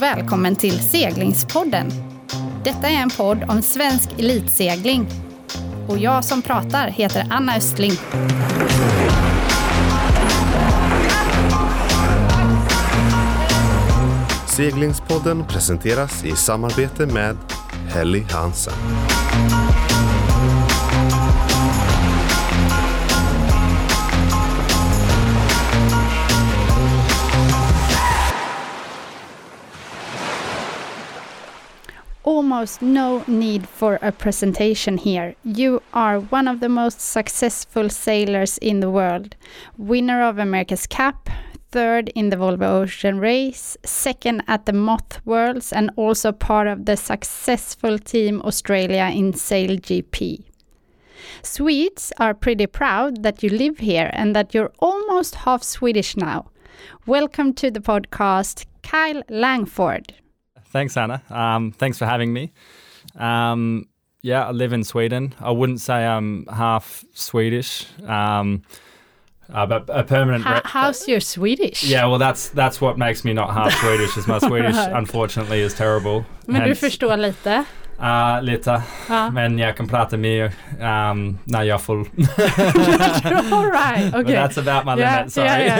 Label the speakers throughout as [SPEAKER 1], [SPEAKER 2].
[SPEAKER 1] och välkommen till Seglingspodden. Detta är en podd om svensk elitsegling. Och jag som pratar heter Anna Östling.
[SPEAKER 2] Seglingspodden presenteras i samarbete med Helly Hansen.
[SPEAKER 1] Almost no need for a presentation here. You are one of the most successful sailors in the world. Winner of America's Cup, third in the Volvo Ocean Race, second at the Moth Worlds, and also part of the successful Team Australia in Sail GP. Swedes are pretty proud that you live here and that you're almost half Swedish now. Welcome to the podcast, Kyle Langford.
[SPEAKER 3] Thanks, Anna. Um, thanks for having me. Um, yeah, I live in Sweden. I wouldn't say I'm half Swedish. Um, uh, but a permanent.
[SPEAKER 1] How, how's your Swedish?
[SPEAKER 3] yeah, well, that's that's what makes me not half Swedish. Is my Swedish unfortunately is terrible.
[SPEAKER 1] Men du förstår lite?
[SPEAKER 3] Uh, lite,
[SPEAKER 1] Ja.
[SPEAKER 3] men jag kan prata mer um, när jag är full.
[SPEAKER 1] All right,
[SPEAKER 3] But
[SPEAKER 1] okej.
[SPEAKER 3] that's about my
[SPEAKER 1] Ja,
[SPEAKER 3] limit. Sorry.
[SPEAKER 1] ja,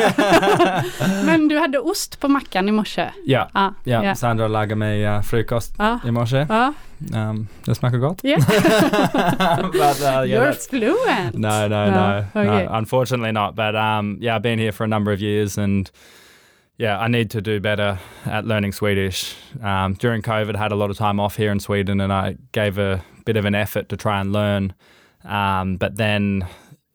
[SPEAKER 1] ja. Men du hade ost på mackan i morse?
[SPEAKER 3] Ja,
[SPEAKER 1] Ja.
[SPEAKER 3] ja.
[SPEAKER 1] ja.
[SPEAKER 3] Sandra lagade mig uh, frukost
[SPEAKER 1] Ja.
[SPEAKER 3] i morse.
[SPEAKER 1] ja.
[SPEAKER 3] Um, det smakar gott.
[SPEAKER 1] Yeah.
[SPEAKER 3] but, uh, yeah,
[SPEAKER 1] You're fluent.
[SPEAKER 3] No, no,
[SPEAKER 1] No,
[SPEAKER 3] no,
[SPEAKER 1] okay.
[SPEAKER 3] no. Unfortunately, not. But um, yeah, I've been here for a number of years, and yeah, I need to do better at learning Swedish. Um, during COVID, I had a lot of time off here in Sweden, and I gave a bit of an effort to try and learn. Um, but then,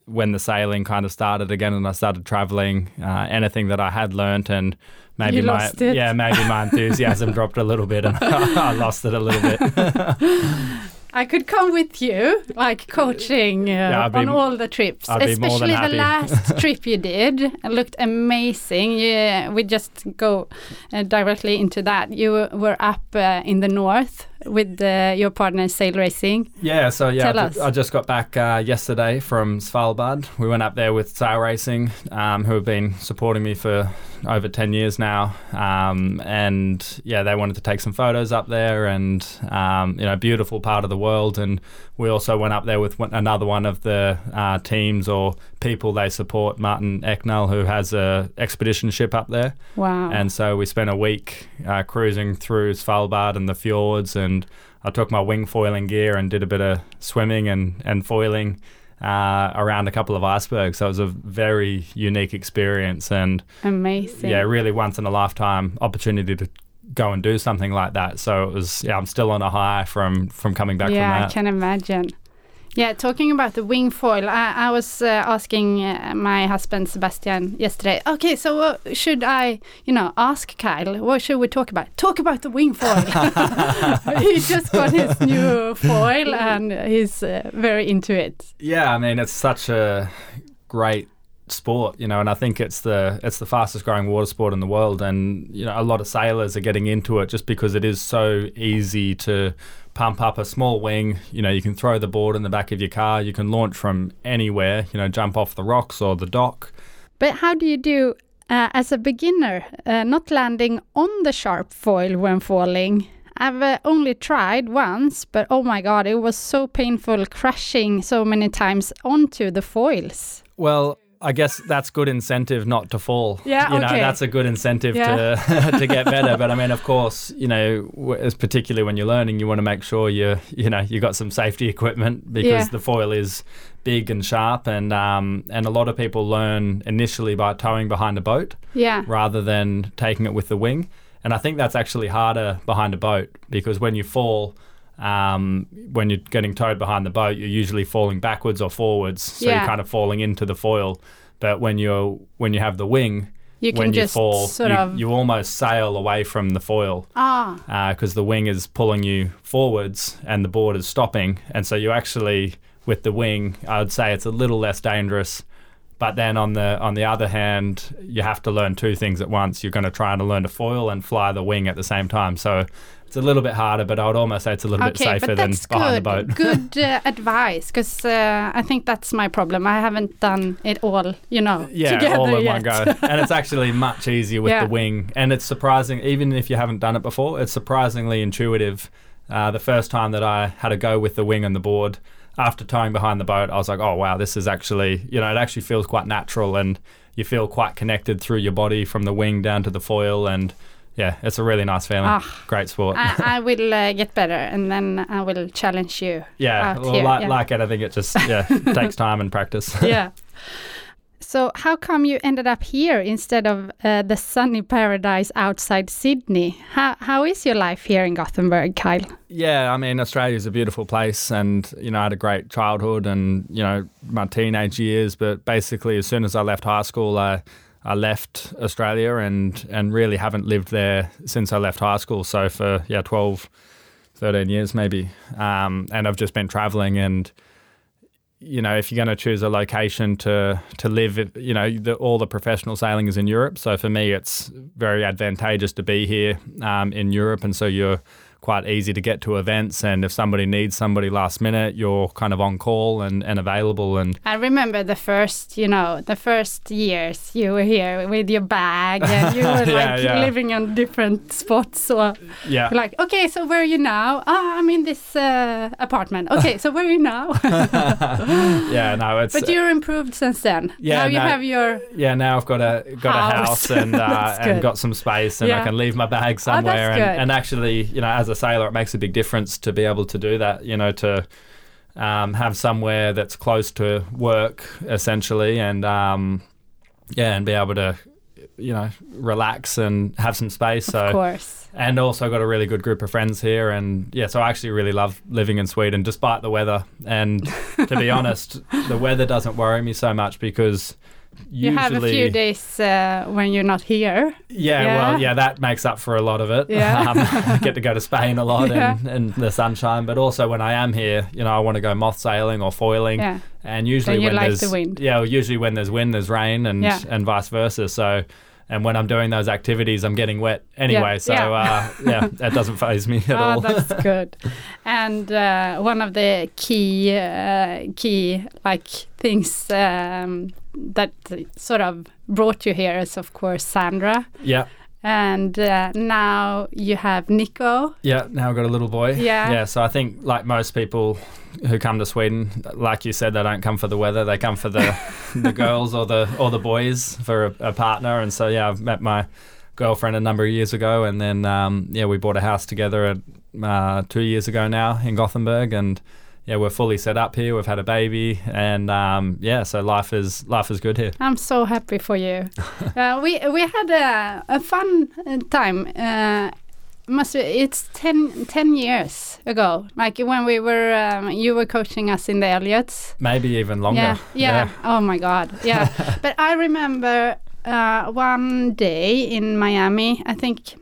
[SPEAKER 3] when the sailing kind of started again, and I started traveling, uh, anything that I had learnt and maybe
[SPEAKER 1] You
[SPEAKER 3] my yeah maybe my enthusiasm dropped a little bit, and I lost it a little bit.
[SPEAKER 1] I could come with you, like coaching uh,
[SPEAKER 3] I'd be-
[SPEAKER 1] on all the trips,
[SPEAKER 3] I'd be more than
[SPEAKER 1] especially the last trip you did. It looked amazing. Yeah, we just go uh, directly into that. You were up uh, in the north with uh, your partner Sail Racing.
[SPEAKER 3] Yeah, so yeah,
[SPEAKER 1] Tell
[SPEAKER 3] I,
[SPEAKER 1] us.
[SPEAKER 3] I just got back uh, yesterday from Svalbard. We went up there with Sail Racing, um, who have been supporting me for over 10 years now. Um, and yeah, they wanted to take some photos up there and, um, you know, beautiful part of the world. And we also went up there with one, another one of the uh, teams or people they support, Martin Ecknell, who has a expedition ship up there.
[SPEAKER 1] Wow.
[SPEAKER 3] And so we spent a week uh, cruising through Svalbard and the fjords, and I took my wing foiling gear and did a bit of swimming and, and foiling uh, around a couple of icebergs. So it was a very unique experience, and
[SPEAKER 1] amazing.
[SPEAKER 3] yeah, really once in a lifetime opportunity to go and do something like that. So it was, yeah, I'm still on a high from from coming back
[SPEAKER 1] yeah,
[SPEAKER 3] from
[SPEAKER 1] I can imagine. Yeah, talking about the wing foil, I, I was uh, asking uh, my husband Sebastian yesterday. Okay, so uh, should I, you know, ask Kyle? What should we talk about? Talk about the wing foil. he just got his new foil and he's uh, very into it.
[SPEAKER 3] Yeah, I mean it's such a great sport, you know, and I think it's the it's the fastest growing water sport in the world, and you know a lot of sailors are getting into it just because it is so easy to pump up a small wing. You know, you can throw the board in the back of your car, you can launch from anywhere, you know, jump off the rocks or the dock.
[SPEAKER 1] But how do you do uh, as a beginner, uh, not landing on the sharp foil when falling? I've uh, only tried once, but oh my god, it was so painful crashing so many times onto the foils.
[SPEAKER 3] Well, I guess that's good incentive not to fall.
[SPEAKER 1] Yeah,
[SPEAKER 3] you know
[SPEAKER 1] okay.
[SPEAKER 3] that's a good incentive
[SPEAKER 1] Yeah.
[SPEAKER 3] to to get better. But I mean, of course, you know, as particularly when you're learning, you want to make sure you you know you got some safety equipment because
[SPEAKER 1] Yeah.
[SPEAKER 3] the foil is big and sharp, and um and a lot of people learn initially by towing behind a boat
[SPEAKER 1] Yeah,
[SPEAKER 3] rather than taking it with the wing. And I think that's actually harder behind a boat because when you fall. Um, when you're getting towed behind the boat, you're usually falling backwards or forwards, so
[SPEAKER 1] Yeah.
[SPEAKER 3] you're kind of falling into the foil. But when you're when you have the wing,
[SPEAKER 1] you can
[SPEAKER 3] when you
[SPEAKER 1] just
[SPEAKER 3] fall, you,
[SPEAKER 1] of
[SPEAKER 3] you almost sail away from the foil
[SPEAKER 1] ah
[SPEAKER 3] because the wing is pulling you forwards and the board is stopping, and so you actually with the wing, I would say it's a little less dangerous But then on the on the other hand, you have to learn two things at once. You're going to try to learn to foil and fly the wing at the same time. So it's a little bit harder, but I would almost say it's a little bit safer than
[SPEAKER 1] that's
[SPEAKER 3] behind the boat.
[SPEAKER 1] good uh, advice, because uh, I think that's my problem. I haven't done it all, you know,
[SPEAKER 3] yeah,
[SPEAKER 1] together
[SPEAKER 3] all in
[SPEAKER 1] yet.
[SPEAKER 3] one go. and it's actually much easier with
[SPEAKER 1] Yeah.
[SPEAKER 3] the wing. And it's surprising, even if you haven't done it before, it's surprisingly intuitive. Uh, the first time that I had a go with the wing and the board, after towing behind the boat, I was like, oh, wow, this is actually, you know, it actually feels quite natural and you feel quite connected through your body from the wing down to the foil. And yeah, it's a really nice feeling.
[SPEAKER 1] Ah.
[SPEAKER 3] Great sport.
[SPEAKER 1] I, I will uh, get better, and then I will challenge you.
[SPEAKER 3] yeah, well, like,
[SPEAKER 1] yeah.
[SPEAKER 3] like it, I think it just yeah takes time and practice.
[SPEAKER 1] yeah. So, how come you ended up here instead of uh, the sunny paradise outside Sydney? How, how is your life here in Gothenburg, Kyle?
[SPEAKER 3] Yeah, I mean, Australia is a beautiful place, and you know, I had a great childhood and you know my teenage years. But basically, as soon as I left high school, I I left Australia and and really haven't lived there since I left high school. So for yeah, 12, 13 years maybe, um, and I've just been traveling and. You know, if you're going to choose a location to to live, you know, the, all the professional sailing is in Europe. So for me, it's very advantageous to be here um, in Europe, and so you're quite easy to get to events. And if somebody needs somebody last minute, you're kind of on call and, and available. And
[SPEAKER 1] I remember the first, you know, the first years you were here with your bag and you were
[SPEAKER 3] Yeah,
[SPEAKER 1] like
[SPEAKER 3] yeah.
[SPEAKER 1] living on different spots. So,
[SPEAKER 3] yeah,
[SPEAKER 1] like, okay, so where are you now? Ah, I'm in this uh, apartment. Okay, so where are you now?
[SPEAKER 3] yeah, no, it's
[SPEAKER 1] but you're improved since then.
[SPEAKER 3] Yeah,
[SPEAKER 1] now you have your.
[SPEAKER 3] yeah. Now I've got a got a
[SPEAKER 1] House.
[SPEAKER 3] house and uh, and got some space, and
[SPEAKER 1] Yeah. Oh,
[SPEAKER 3] I can leave my bag somewhere. and, and actually, you know, as a sailor, it makes a big difference to be able to do that. You know, to um, have somewhere that's close to work essentially, and um, yeah, and be able to you know relax and have some space. So
[SPEAKER 1] Of course.
[SPEAKER 3] and also got a really good group of friends here and yeah so i actually really love living in sweden despite the weather and to be honest the weather doesn't worry me so much because
[SPEAKER 1] You have a few days uh, when you're not here.
[SPEAKER 3] yeah,
[SPEAKER 1] Yeah.
[SPEAKER 3] well yeah that makes up for a lot of it
[SPEAKER 1] Yeah.
[SPEAKER 3] um, i get to go to spain a lot
[SPEAKER 1] Yeah.
[SPEAKER 3] and, and the sunshine but also when i am here you know i want to go moth sailing or foiling
[SPEAKER 1] Yeah.
[SPEAKER 3] and usually when
[SPEAKER 1] like
[SPEAKER 3] there's
[SPEAKER 1] the wind.
[SPEAKER 3] yeah well, usually when there's wind there's rain and and vice versa so and when I'm doing those activities, I'm getting wet anyway. So
[SPEAKER 1] yeah.
[SPEAKER 3] Uh, yeah, that doesn't phase me at
[SPEAKER 1] oh,
[SPEAKER 3] all.
[SPEAKER 1] that's good. And uh, one of the key, uh, key like things um, that sort of brought you here is, of course, Sandra.
[SPEAKER 3] yeah,
[SPEAKER 1] And uh, now you have Nico.
[SPEAKER 3] yeah. Now I've got a little boy.
[SPEAKER 1] Yeah.
[SPEAKER 3] yeah. So I think like most people who come to Sweden, like you said, they don't come for the weather. They come for the the girls or the or the boys for a, a partner. And so yeah, I've met my girlfriend a number of years ago, and then um, yeah, we bought a house together at, uh, two years ago now in Gothenburg, and yeah, we're fully set up here. We've had a baby, and um, yeah, so life is life is good here.
[SPEAKER 1] I'm so happy for you. uh, we we had a, a fun uh, time. Uh, must be, it's 10, 10 years ago, like when we were um, you were coaching us in the Elliotts.
[SPEAKER 3] Maybe even longer.
[SPEAKER 1] Yeah, yeah. Oh my God. Yeah. but I remember uh, one day in Miami, I think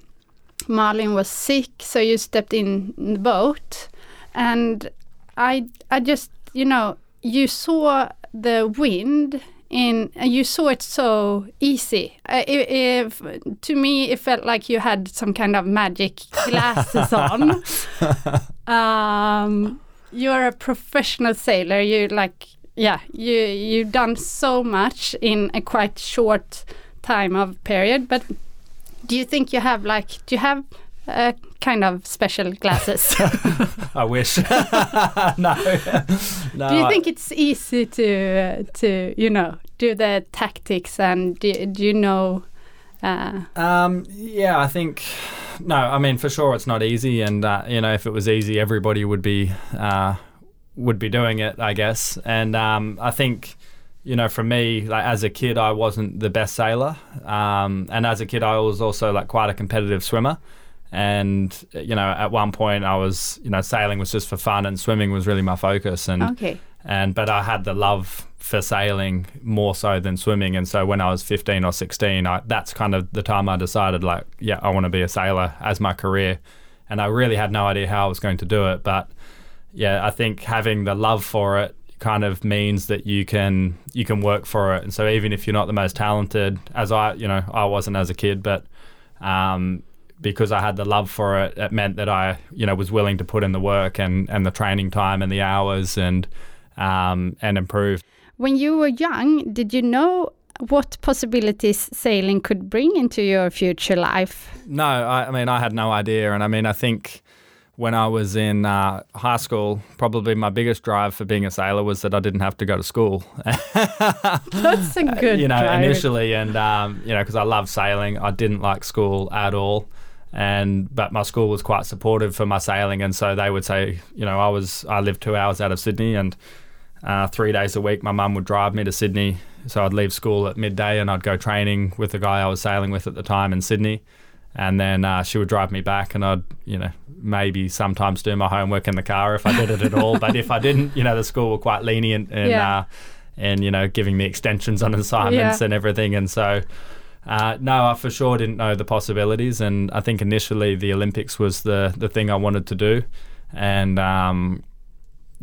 [SPEAKER 1] Marlin was sick, so you stepped in the boat, and I, I just, you know, you saw the wind. In, you saw it so easy. Uh, if, to me, it felt like you had some kind of magic glasses on. um, you're a professional sailor. You like, yeah, you you've done so much in a quite short time of period. But do you think you have like, do you have uh, kind of special glasses?
[SPEAKER 3] I wish. no. no.
[SPEAKER 1] do you think it's easy to uh, to you know do the tactics and do, do you know? Uh,
[SPEAKER 3] Um, yeah, I think no. I mean, for sure, it's not easy, and uh, you know, if it was easy, everybody would be uh, would be doing it, I guess. And um, I think you know, for me, like as a kid, I wasn't the best sailor, um, and as a kid, I was also like quite a competitive swimmer. And you know, at one point, I was you know, sailing was just for fun, and swimming was really my focus. And
[SPEAKER 1] okay.
[SPEAKER 3] and but I had the love for sailing more so than swimming, and so when I was 15 or 16, I, that's kind of the time I decided like, yeah, I want to be a sailor as my career, and I really had no idea how I was going to do it, but yeah, I think having the love for it kind of means that you can you can work for it. And so even if you're not the most talented, as I you know I wasn't as a kid, but um, because I had the love for it, it meant that I you know was willing to put in the work and and the training time and the hours and um, and improve.
[SPEAKER 1] When you were young, did you know what possibilities sailing could bring into your future life?
[SPEAKER 3] No, I, I mean I had no idea, and I mean I think when I was in uh, high school, probably my biggest drive for being a sailor was that I didn't have to go to school.
[SPEAKER 1] That's a good,
[SPEAKER 3] you know,
[SPEAKER 1] drive.
[SPEAKER 3] initially, and um, you know, because I love sailing, I didn't like school at all, and but my school was quite supportive for my sailing, and so they would say, you know, I was I lived two hours out of Sydney, and uh, three days a week, my mum would drive me to Sydney, so I'd leave school at midday, and I'd go training with the guy I was sailing with at the time in Sydney. And then uh, she would drive me back and I'd you know maybe sometimes do my homework in the car if I did it at all. But if I didn't you know the school were quite lenient in
[SPEAKER 1] Yeah.
[SPEAKER 3] uh, and you know giving me extensions on assignments
[SPEAKER 1] Yeah.
[SPEAKER 3] and everything. And so uh, no I for sure didn't know the possibilities and I think initially the Olympics was the the thing I wanted to do and um,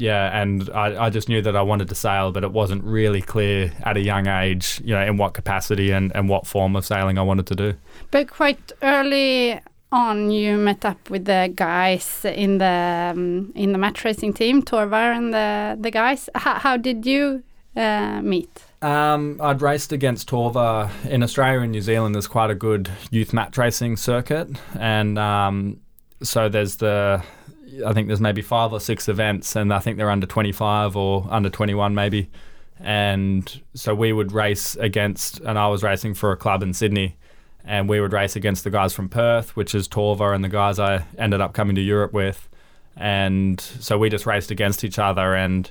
[SPEAKER 3] yeah, and I, I just knew that I wanted to sail, but it wasn't really clear at a young age, you know, in what capacity and, and what form of sailing I wanted to do.
[SPEAKER 1] But quite early on, you met up with the guys in the um, in the match racing team, Torvar and the the guys. How, how did you uh, meet?
[SPEAKER 3] Um, I'd raced against Torvar in Australia and New Zealand. There's quite a good youth match racing circuit, and um, so there's the I think there's maybe five or six events, and I think they're under 25 or under 21 maybe. And so we would race against, and I was racing for a club in Sydney, and we would race against the guys from Perth, which is Torvar, and the guys I ended up coming to Europe with. And so we just raced against each other, and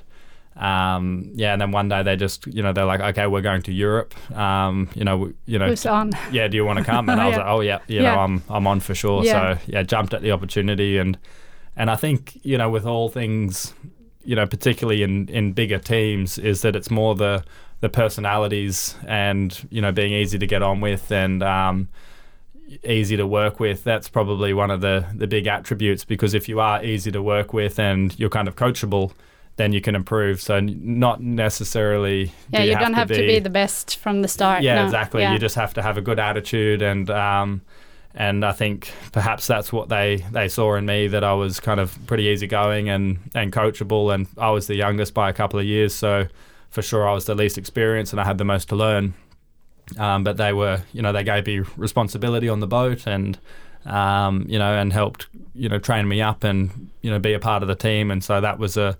[SPEAKER 3] um, yeah, and then one day they just, you know, they're like, okay, we're going to Europe. Um, you know, you know,
[SPEAKER 1] Who's on?
[SPEAKER 3] yeah, do you want to come? And I was
[SPEAKER 1] Yeah.
[SPEAKER 3] like, oh yeah, you
[SPEAKER 1] Yeah.
[SPEAKER 3] know, I'm I'm on for sure.
[SPEAKER 1] Yeah.
[SPEAKER 3] So yeah, jumped at the opportunity, and and I think you know, with all things, you know, particularly in in bigger teams, is that it's more the the personalities and you know being easy to get on with and um, easy to work with. That's probably one of the the big attributes because if you are easy to work with and you're kind of coachable. Then you can improve. So not necessarily.
[SPEAKER 1] Yeah,
[SPEAKER 3] do
[SPEAKER 1] you, don't have to be the best from the start.
[SPEAKER 3] yeah,
[SPEAKER 1] no.
[SPEAKER 3] exactly.
[SPEAKER 1] Yeah.
[SPEAKER 3] You just have to have a good attitude, and um, and I think perhaps that's what they they saw in me that I was kind of pretty easygoing and and coachable, and I was the youngest by a couple of years, so for sure I was the least experienced, and I had the most to learn. Um, but they were, you know, they gave me responsibility on the boat, and um, you know, and helped, you know, train me up, and you know, be a part of the team, and so that was a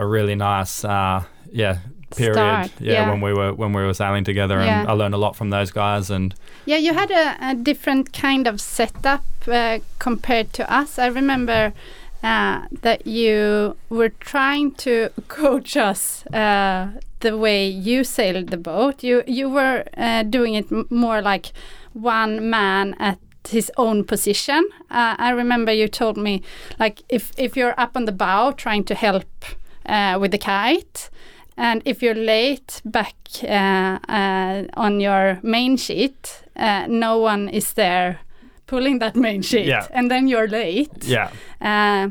[SPEAKER 3] a really nice, uh, yeah, period.
[SPEAKER 1] Start,
[SPEAKER 3] yeah,
[SPEAKER 1] yeah.
[SPEAKER 3] when we were when we were sailing together, and
[SPEAKER 1] Yeah.
[SPEAKER 3] I learned a lot from those guys. And
[SPEAKER 1] Yeah, you had a, a different kind of setup uh, compared to us. I remember uh, that you were trying to coach us uh, the way you sailed the boat. You you were uh, doing it more like one man at his own position. Uh, I remember you told me like if if you're up on the bow trying to help uh, with the kite. And if you're late back uh, uh, on your main sheet, uh, no one is there pulling that main sheet,
[SPEAKER 3] Yeah.
[SPEAKER 1] and then you're late.
[SPEAKER 3] yeah,
[SPEAKER 1] Uh,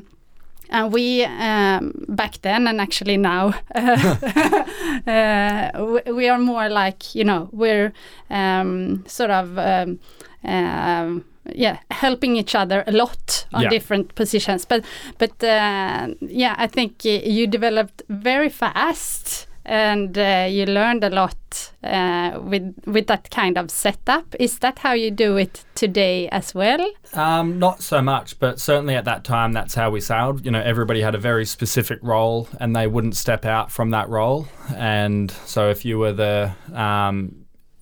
[SPEAKER 1] and we um, back then and actually now uh, we, we are more like you know we're um, sort of um, yeah helping each other a lot on
[SPEAKER 3] Yeah.
[SPEAKER 1] different positions but but uh, yeah I think you developed very fast and uh, you learned a lot uh, with with that kind of setup is that how you do it today as well
[SPEAKER 3] Um, not so much, but certainly at that time, that's how we sailed. You know, everybody had a very specific role, and they wouldn't step out from that role. And so, if you were the, um,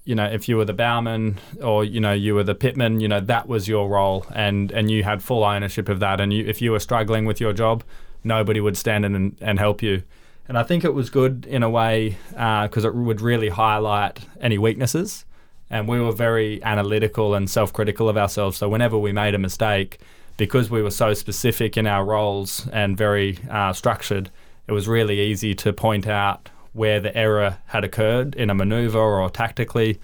[SPEAKER 3] you know, if you were the bowman or you know you were the pitman, you know that was your role, and and you had full ownership of that. And you, if you were struggling with your job, nobody would stand in and, and help you. And I think it was good in a way because it would really highlight any weaknesses and we were very analytical and self-critical of ourselves. So whenever we made a mistake, because we were so specific in our roles and very uh, structured, it was really easy to point out where the error had occurred in a maneuver or tactically,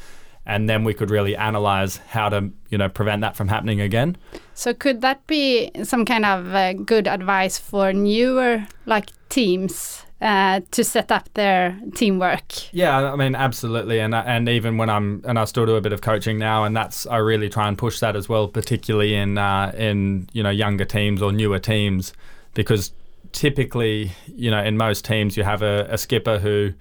[SPEAKER 3] and then we could really analyze how to, you know, prevent that from happening again.
[SPEAKER 1] So could that be some kind of uh, good advice for newer like teams uh, to set up their teamwork.
[SPEAKER 3] Yeah, I mean, absolutely, and and even when I'm and I still do a bit of coaching now, and that's I really try and push that as well, particularly in uh, in you know younger teams or newer teams, because typically you know in most teams you have a, a skipper who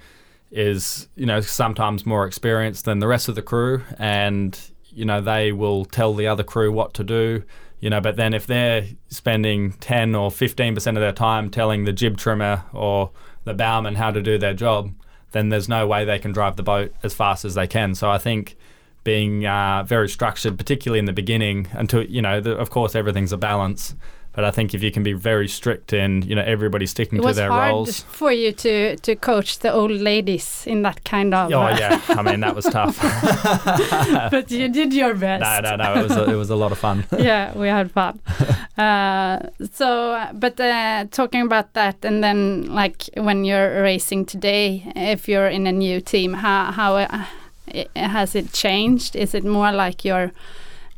[SPEAKER 3] is you know sometimes more experienced than the rest of the crew, and you know they will tell the other crew what to do you know but then if they're spending 10 or 15% of their time telling the jib trimmer or the bowman how to do their job, then there's no way they can drive the boat as fast as they can. So I think being uh, very structured, particularly in the beginning, until you know, the, of course, everything's a balance. But I think if you can be very strict in, you know, everybody sticking to their roles.
[SPEAKER 1] It was hard for you to to coach the old ladies in that kind of.
[SPEAKER 3] Oh yeah, I mean that was tough.
[SPEAKER 1] but you did your best.
[SPEAKER 3] No, no, no. It was a, it was a lot of fun.
[SPEAKER 1] yeah, we had fun. Uh, so, but uh, talking about that, and then like when you're racing today, if you're in a new team, how how uh, has it changed? Is it more like you're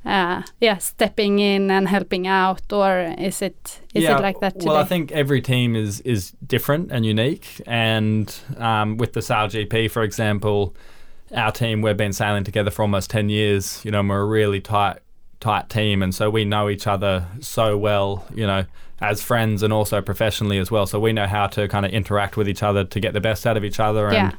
[SPEAKER 1] uh, yeah, stepping in and helping out, or is it is
[SPEAKER 3] yeah,
[SPEAKER 1] it like that today?
[SPEAKER 3] Well, I think every team is is different and unique, and um, with the Sail GP, for example, our team we've been sailing together for almost ten years. You know, we're a really tight tight team, and so we know each other so well. You know, as friends and also professionally as well. So we know how to kind of interact with each other to get the best out of each other, and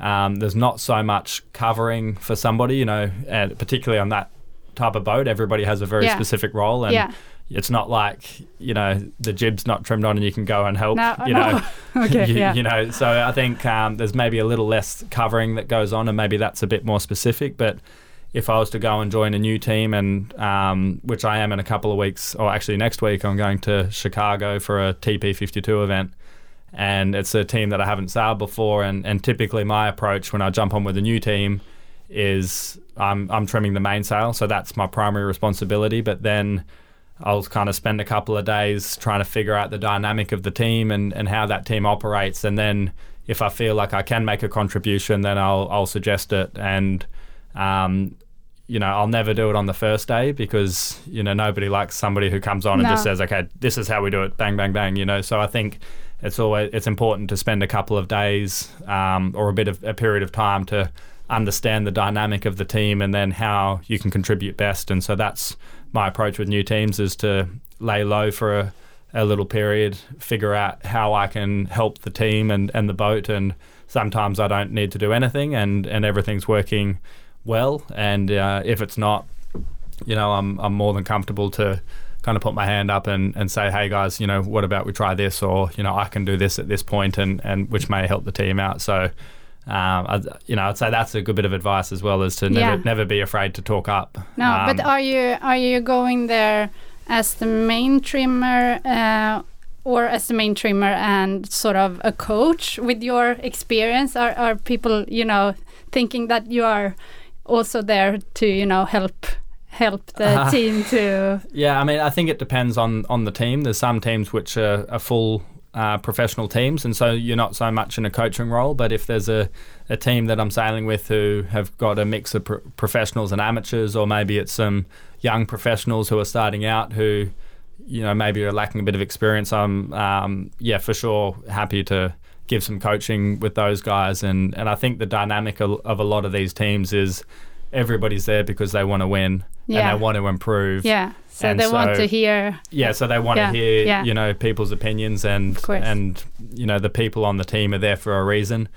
[SPEAKER 1] yeah.
[SPEAKER 3] um, there's not so much covering for somebody. You know, and particularly on that type of boat, everybody has a very
[SPEAKER 1] Yeah.
[SPEAKER 3] specific role, and
[SPEAKER 1] yeah,
[SPEAKER 3] it's not like you know the jib's not trimmed on and you can go and help.
[SPEAKER 1] No,
[SPEAKER 3] you
[SPEAKER 1] no.
[SPEAKER 3] know,
[SPEAKER 1] okay,
[SPEAKER 3] you,
[SPEAKER 1] yeah,
[SPEAKER 3] you know. So I think um, there's maybe a little less covering that goes on, and maybe that's a bit more specific. But if I was to go and join a new team, and um, which I am in a couple of weeks, or actually next week, I'm going to Chicago for a TP52 event. And it's a team that I haven't sailed before, and, and typically my approach when I jump on with a new team is I'm I'm trimming the mainsail, so that's my primary responsibility. But then I'll kind of spend a couple of days trying to figure out the dynamic of the team and, and how that team operates, and then if I feel like I can make a contribution, then I'll I'll suggest it. And um, you know, I'll never do it on the first day because you know nobody likes somebody who comes on and just says, "Okay, this is how we do it." Bang, bang, bang. You know, so I think it's always it's important to spend a couple of days um, or a bit of a period of time to understand the dynamic of the team and then how you can contribute best. And so that's my approach with new teams is to lay low for a, a little period, figure out how I can help the team and, and the boat. And sometimes I don't need to do anything and, and everything's working well. And uh, if it's not, you know, I'm, I'm more than comfortable to kind of put my hand up and, and say, hey guys, you know, what about we try this or, you know, I can do this at this point and, and which may help the team out. So, um, I'd, you know, I'd say that's a good bit of advice as well, is to never
[SPEAKER 1] Yeah.
[SPEAKER 3] never be afraid to talk up.
[SPEAKER 1] No,
[SPEAKER 3] Um,
[SPEAKER 1] but are you are you going there as the main trimmer uh, or as the main trimmer and sort of a coach with your experience? Are are people you know thinking that you are also there to you know help help the
[SPEAKER 3] Uh,
[SPEAKER 1] team to
[SPEAKER 3] Yeah, I mean, I think it depends on on the team. There's some teams which are, are full uh, professional teams, and so you're not so much in a coaching role. But if there's a, a team that I'm sailing with who have got a mix of pro- professionals and amateurs, or maybe it's some young professionals who are starting out who, you know, maybe are lacking a bit of experience, I'm, um, yeah, for sure happy to give some coaching with those guys. And, and I think the dynamic of, of a lot of these teams is everybody's there because they want to win
[SPEAKER 1] Yeah.
[SPEAKER 3] and they want to improve.
[SPEAKER 1] yeah? So
[SPEAKER 3] And
[SPEAKER 1] they want to hear
[SPEAKER 3] Yeah, so they want
[SPEAKER 1] Yeah,
[SPEAKER 3] to hear,
[SPEAKER 1] yeah.
[SPEAKER 3] you know, people's opinions, and and you know the people on the team are there for a reason,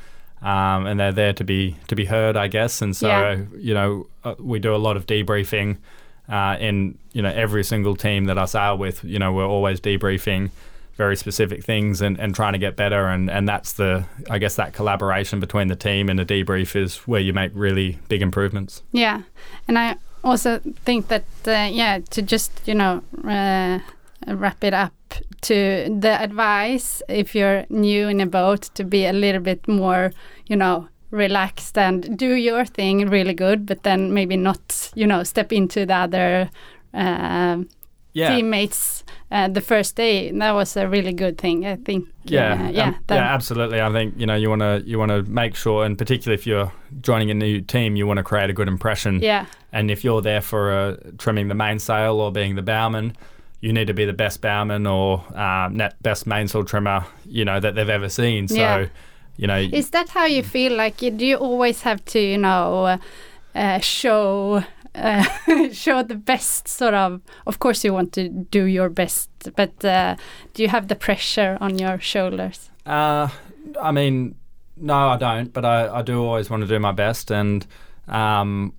[SPEAKER 3] um, and they're there to be to be heard, I guess. And so you know, uh, we do a lot of debriefing uh, in you know every single team that I sail with. You know, we're always debriefing very specific things and, and trying to get better, and and that's the I guess that collaboration between the team and the debrief is where you make really big improvements.
[SPEAKER 1] Yeah, and I also think that uh, yeah, to just you know uh, wrap it up to the advice if you're new in a boat to be a little bit more you know relaxed and do your thing really good, but then maybe not you know step into the other. um
[SPEAKER 3] Yeah,
[SPEAKER 1] teammates uh, the first day that was a really good thing i think
[SPEAKER 3] Yeah,
[SPEAKER 1] uh,
[SPEAKER 3] um,
[SPEAKER 1] yeah
[SPEAKER 3] yeah, absolutely. I think you know you want to you want to make sure, and particularly if you're joining a new team, you want to create a good impression.
[SPEAKER 1] yeah
[SPEAKER 3] And if you're there for uh, trimming the mainsail or being the bowman, you need to be the best bowman or um, best mainsail trimmer, you know, that they've ever seen. So,
[SPEAKER 1] Yeah.
[SPEAKER 3] you know,
[SPEAKER 1] Is that how you feel? Like, you- do you always have to, you know, uh, show show the best sort of? Of course, you want to do your best, but uh, do you have the pressure on your shoulders?
[SPEAKER 3] Uh, I mean, no, I don't, but I, I do always want to do my best. And, um,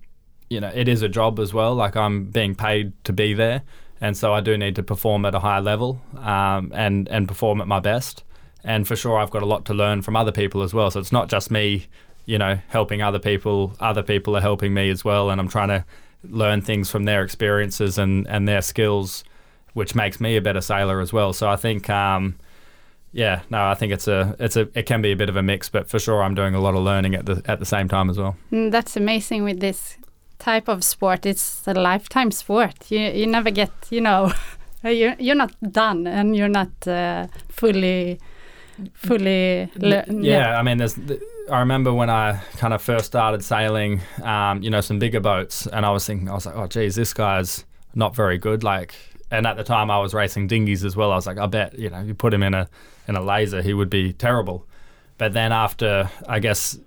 [SPEAKER 3] you know, it is a job as well. Like I'm being paid to be there. And so I do need to perform at a higher level um, and, and perform at my best. And for sure, I've got a lot to learn from other people as well. So it's not just me, you know, helping other people. Other people are helping me as well. And I'm trying to learn things from their experiences and, and their skills, which makes me a better sailor as well. So I think, um, yeah, no, I think it's a it's a it can be a bit of a mix, but for sure I'm doing a lot of learning at the at the same time as well.
[SPEAKER 1] Mm, that's amazing with this type of sport. It's a lifetime sport. You you never get, you know, you're you're not done and you're not uh, fully fully. le-
[SPEAKER 3] yeah, I mean, there's. th- I remember when I kind of first started sailing, um, you know, some bigger boats, and I was thinking, I was like, oh, geez, this guy's not very good. Like, and at the time I was racing dinghies as well. I was like, I bet, you know, you put him in a in a laser, he would be terrible. But then after, I guess,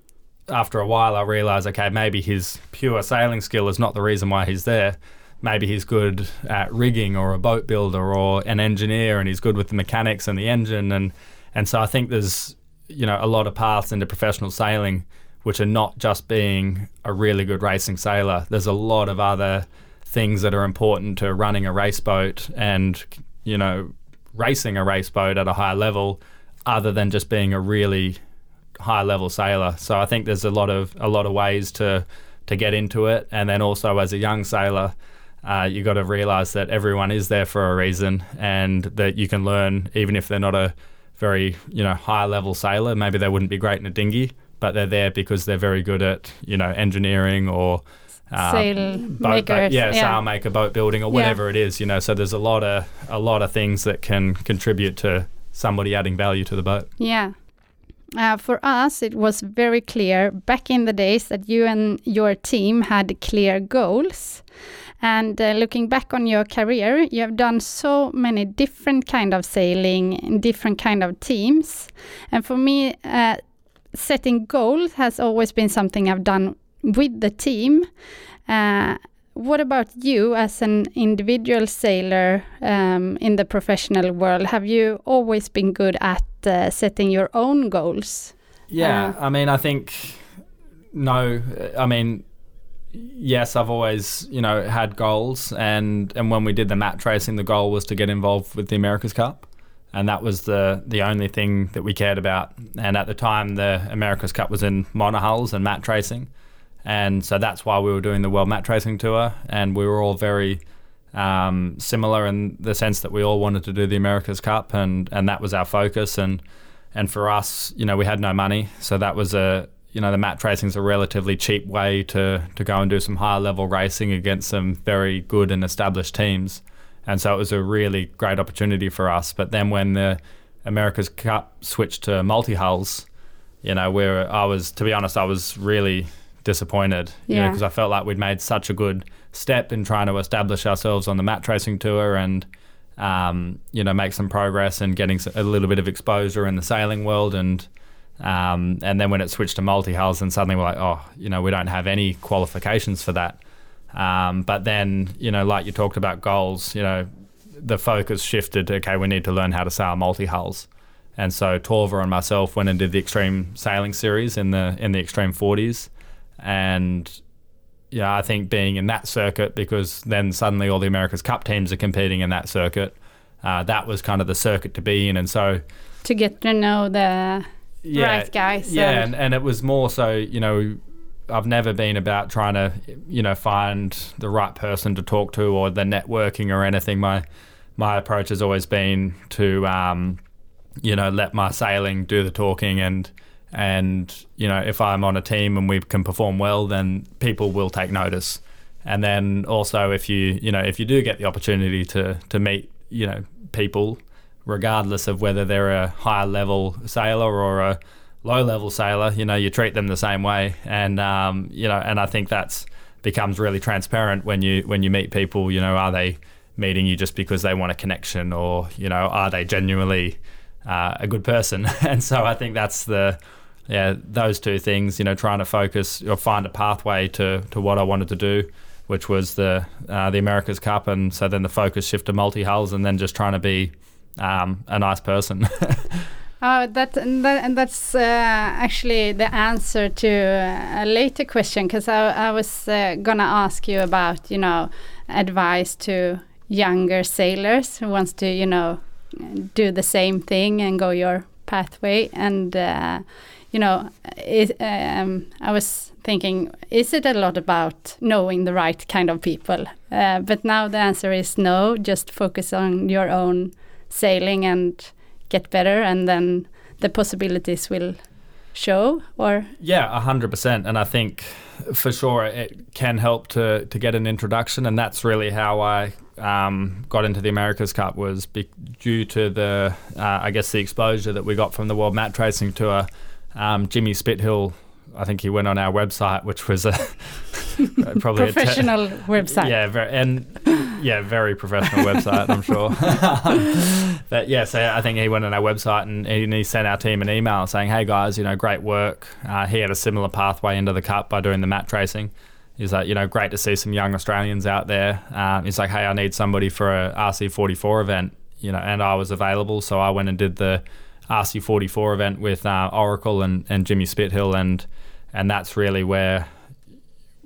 [SPEAKER 3] after a while, I realized, okay, maybe his pure sailing skill is not the reason why he's there. Maybe he's good at rigging or a boat builder or an engineer, and he's good with the mechanics and the engine, and and so I think there's you know a lot of paths into professional sailing which are not just being a really good racing sailor. There's a lot of other things that are important to running a race boat and you know racing a race boat at a high level other than just being a really high level sailor. So I think there's a lot of a lot of ways to to get into it and then also as a young sailor uh, you got to realize that everyone is there for a reason and that you can learn even if they're not a very you know high level sailor maybe they wouldn't be great in a dinghy but they're there because they're very good at you know engineering or uh,
[SPEAKER 1] Sail
[SPEAKER 3] boat, yeah,
[SPEAKER 1] yeah.
[SPEAKER 3] sail maker, boat building, or
[SPEAKER 1] Yeah.
[SPEAKER 3] whatever it is. You know, so there's a lot of a lot of things that can contribute to somebody adding value to the boat.
[SPEAKER 1] Yeah. Uh, for us, it was very clear back in the days that you and your team had clear goals. And uh, looking back on your career, you have done so many different kind of sailing in different kind of teams. And for me, uh, setting goals has always been something I've done with the team. Uh, what about you as an individual sailor um, in the professional world? Have you always been good at uh, setting your own goals?
[SPEAKER 3] Yeah,
[SPEAKER 1] Uh,
[SPEAKER 3] I mean, I think no. I mean, yes, I've always you know had goals, and and when we did the match racing, the goal was to get involved with the America's Cup, and that was the the only thing that we cared about. And at the time, the America's Cup was in monohulls and match racing, and so that's why we were doing the World Match Racing Tour, and we were all very um, similar in the sense that we all wanted to do the America's Cup, and and that was our focus. And and for us, you know, we had no money, so that was a you know the match racing is a relatively cheap way to to go and do some higher level racing against some very good and established teams, and so it was a really great opportunity for us. But then when the America's Cup switched to multi hulls, you know, where I was to be honest, I was really disappointed, you know,
[SPEAKER 1] Yeah.
[SPEAKER 3] because I felt like we'd made such a good step in trying to establish ourselves on the match racing tour and um, you know make some progress and getting a little bit of exposure in the sailing world and um, and then when it switched to multi hulls and suddenly we're like oh you know we don't have any qualifications for that. Um, but then you know like you talked about goals you know the focus shifted. Okay we need to learn how to sail multi hulls and so Torvar and myself went and did the extreme sailing series in the in the extreme 40s and yeah, I think being in that circuit because then suddenly all the America's Cup teams are competing in that circuit. Uh, that was kind of the circuit to be in, and so
[SPEAKER 1] To get to know the
[SPEAKER 3] yeah,
[SPEAKER 1] guys.
[SPEAKER 3] yeah,
[SPEAKER 1] and-
[SPEAKER 3] and, and it was more so you know I've never been about trying to you know find the right person to talk to or the networking or anything. My my approach has always been to um, you know let my sailing do the talking and and you know if I'm on a team and we can perform well, then people will take notice. And then also if you you know if you do get the opportunity to to meet you know people, regardless of whether they're a high level sailor or a low level sailor, you know you treat them the same way. And um, you know and I think that's becomes really transparent when you when you meet people. You know are they meeting you just because they want a connection or you know are they genuinely uh, a good person and so I think that's the yeah those two things you know trying to focus or find a pathway to to what I wanted to do which was the uh, the America's Cup and so then the focus shift to multi hulls and then just trying to be um, a nice person.
[SPEAKER 1] Oh, that and, that, and that's uh, actually the answer to a later question because I, I was uh, gonna ask you about you know advice to younger sailors who wants to you know do the same thing and go your pathway and uh, you know um, I was thinking is it a lot about knowing the right kind of people uh, but now the answer is no just focus on your own sailing and get better and then the possibilities will show or?
[SPEAKER 3] Yeah 100% and i think for sure it can help to to get an introduction. And that's really how i um, got into the americas cup was be- due to the uh, i guess the exposure that we got from the world match racing tour. Um, jimmy spithill I think he went on our website, which was a
[SPEAKER 1] probably professional a te- website.
[SPEAKER 3] Yeah, very, and yeah, very professional website, I'm sure. but yeah, so I think he went on our website and, and, he sent our team an email saying, "Hey guys, you know, great work." Uh, he had a similar pathway into the cup by doing the match racing. He's like, you know, great to see some young Australians out there. Um, he's like, hey, I need somebody for a RC44 event, you know, and I was available, so I went and did the RC44 event with uh, Oracle and, and Jimmy Spithill, and and that's really where,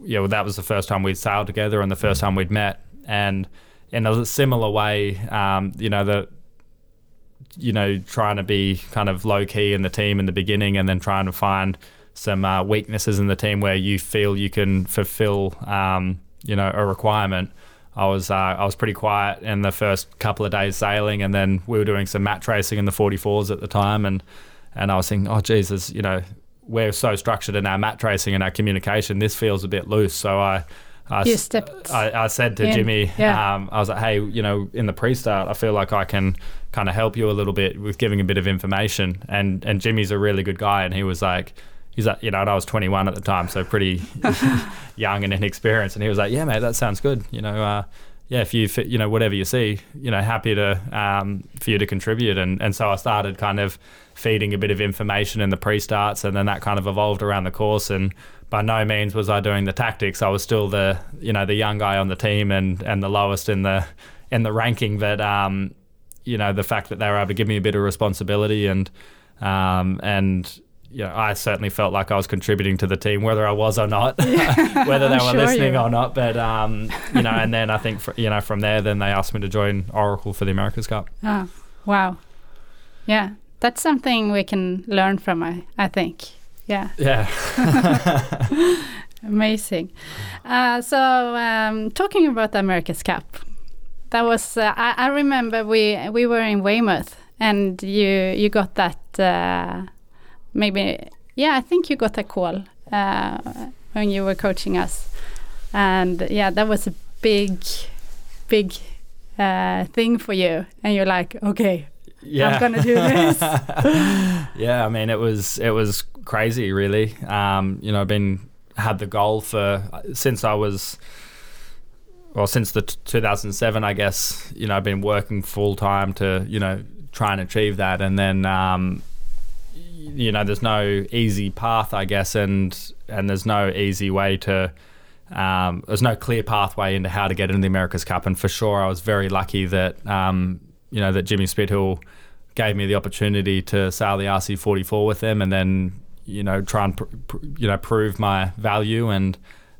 [SPEAKER 3] yeah, well, that was the first time we'd sailed together and the first time we'd met, and in a similar way, um, you know, the you know, trying to be kind of low key in the team in the beginning, and then trying to find some uh, weaknesses in the team where you feel you can fulfill, um, you know, a requirement. I was uh, I was pretty quiet in the first couple of days sailing, and then we were doing some match racing in the 44s at the time, and and I was thinking, oh Jesus, you know, we're so structured in our match racing and our communication. This feels a bit loose, so I. I, I, I, said to
[SPEAKER 1] in.
[SPEAKER 3] Jimmy,
[SPEAKER 1] yeah.
[SPEAKER 3] um, I was like, hey, you know, in the pre-start, I feel like I can kind of help you a little bit with giving a bit of information. And and Jimmy's a really good guy, and he was like, he's like, you know, and I was 21 at the time, so pretty young and inexperienced. And he was like, yeah, mate, that sounds good. You know, uh, yeah, if you you know whatever you see, you know, happy to um, for you to contribute. And and so I started kind of feeding a bit of information in the pre-starts, and then that kind of evolved around the course. And by no means was I doing the tactics. I was still the you know the young guy on the team and and the lowest in the in the ranking. But um, you know, the fact that they were able to give me a bit of responsibility and um, and you know, I certainly felt like I was contributing to the team, whether I was or not, whether they were sure listening or not. But um, you know, and then I think for, you know from there, then they asked me to join Oracle for the America's Cup.
[SPEAKER 1] Oh, wow, yeah, that's something we can learn from. I I think, yeah,
[SPEAKER 3] yeah,
[SPEAKER 1] amazing. Uh, so um, talking about the America's Cup, that was uh, I, I remember we we were in Weymouth and you you got that. Uh, maybe yeah i think you got a call uh, when you were coaching us. And yeah that was a big big uh, thing for you. And you're like okay yeah. i'm gonna do this.
[SPEAKER 3] Yeah i mean it was it was crazy really. Um, you know i've been had the goal for since i was well since the t- 2007 i guess you know i've been working full time to you know try and achieve that. And then um, you know, there's no easy path, I guess, and and there's no easy way to. Um, there's no clear pathway into how to get into the America's Cup, and for sure, I was very lucky that um, you know that Jimmy Spithill gave me the opportunity to sail the RC44 with them, and then you know try and pr- pr- you know prove my value, and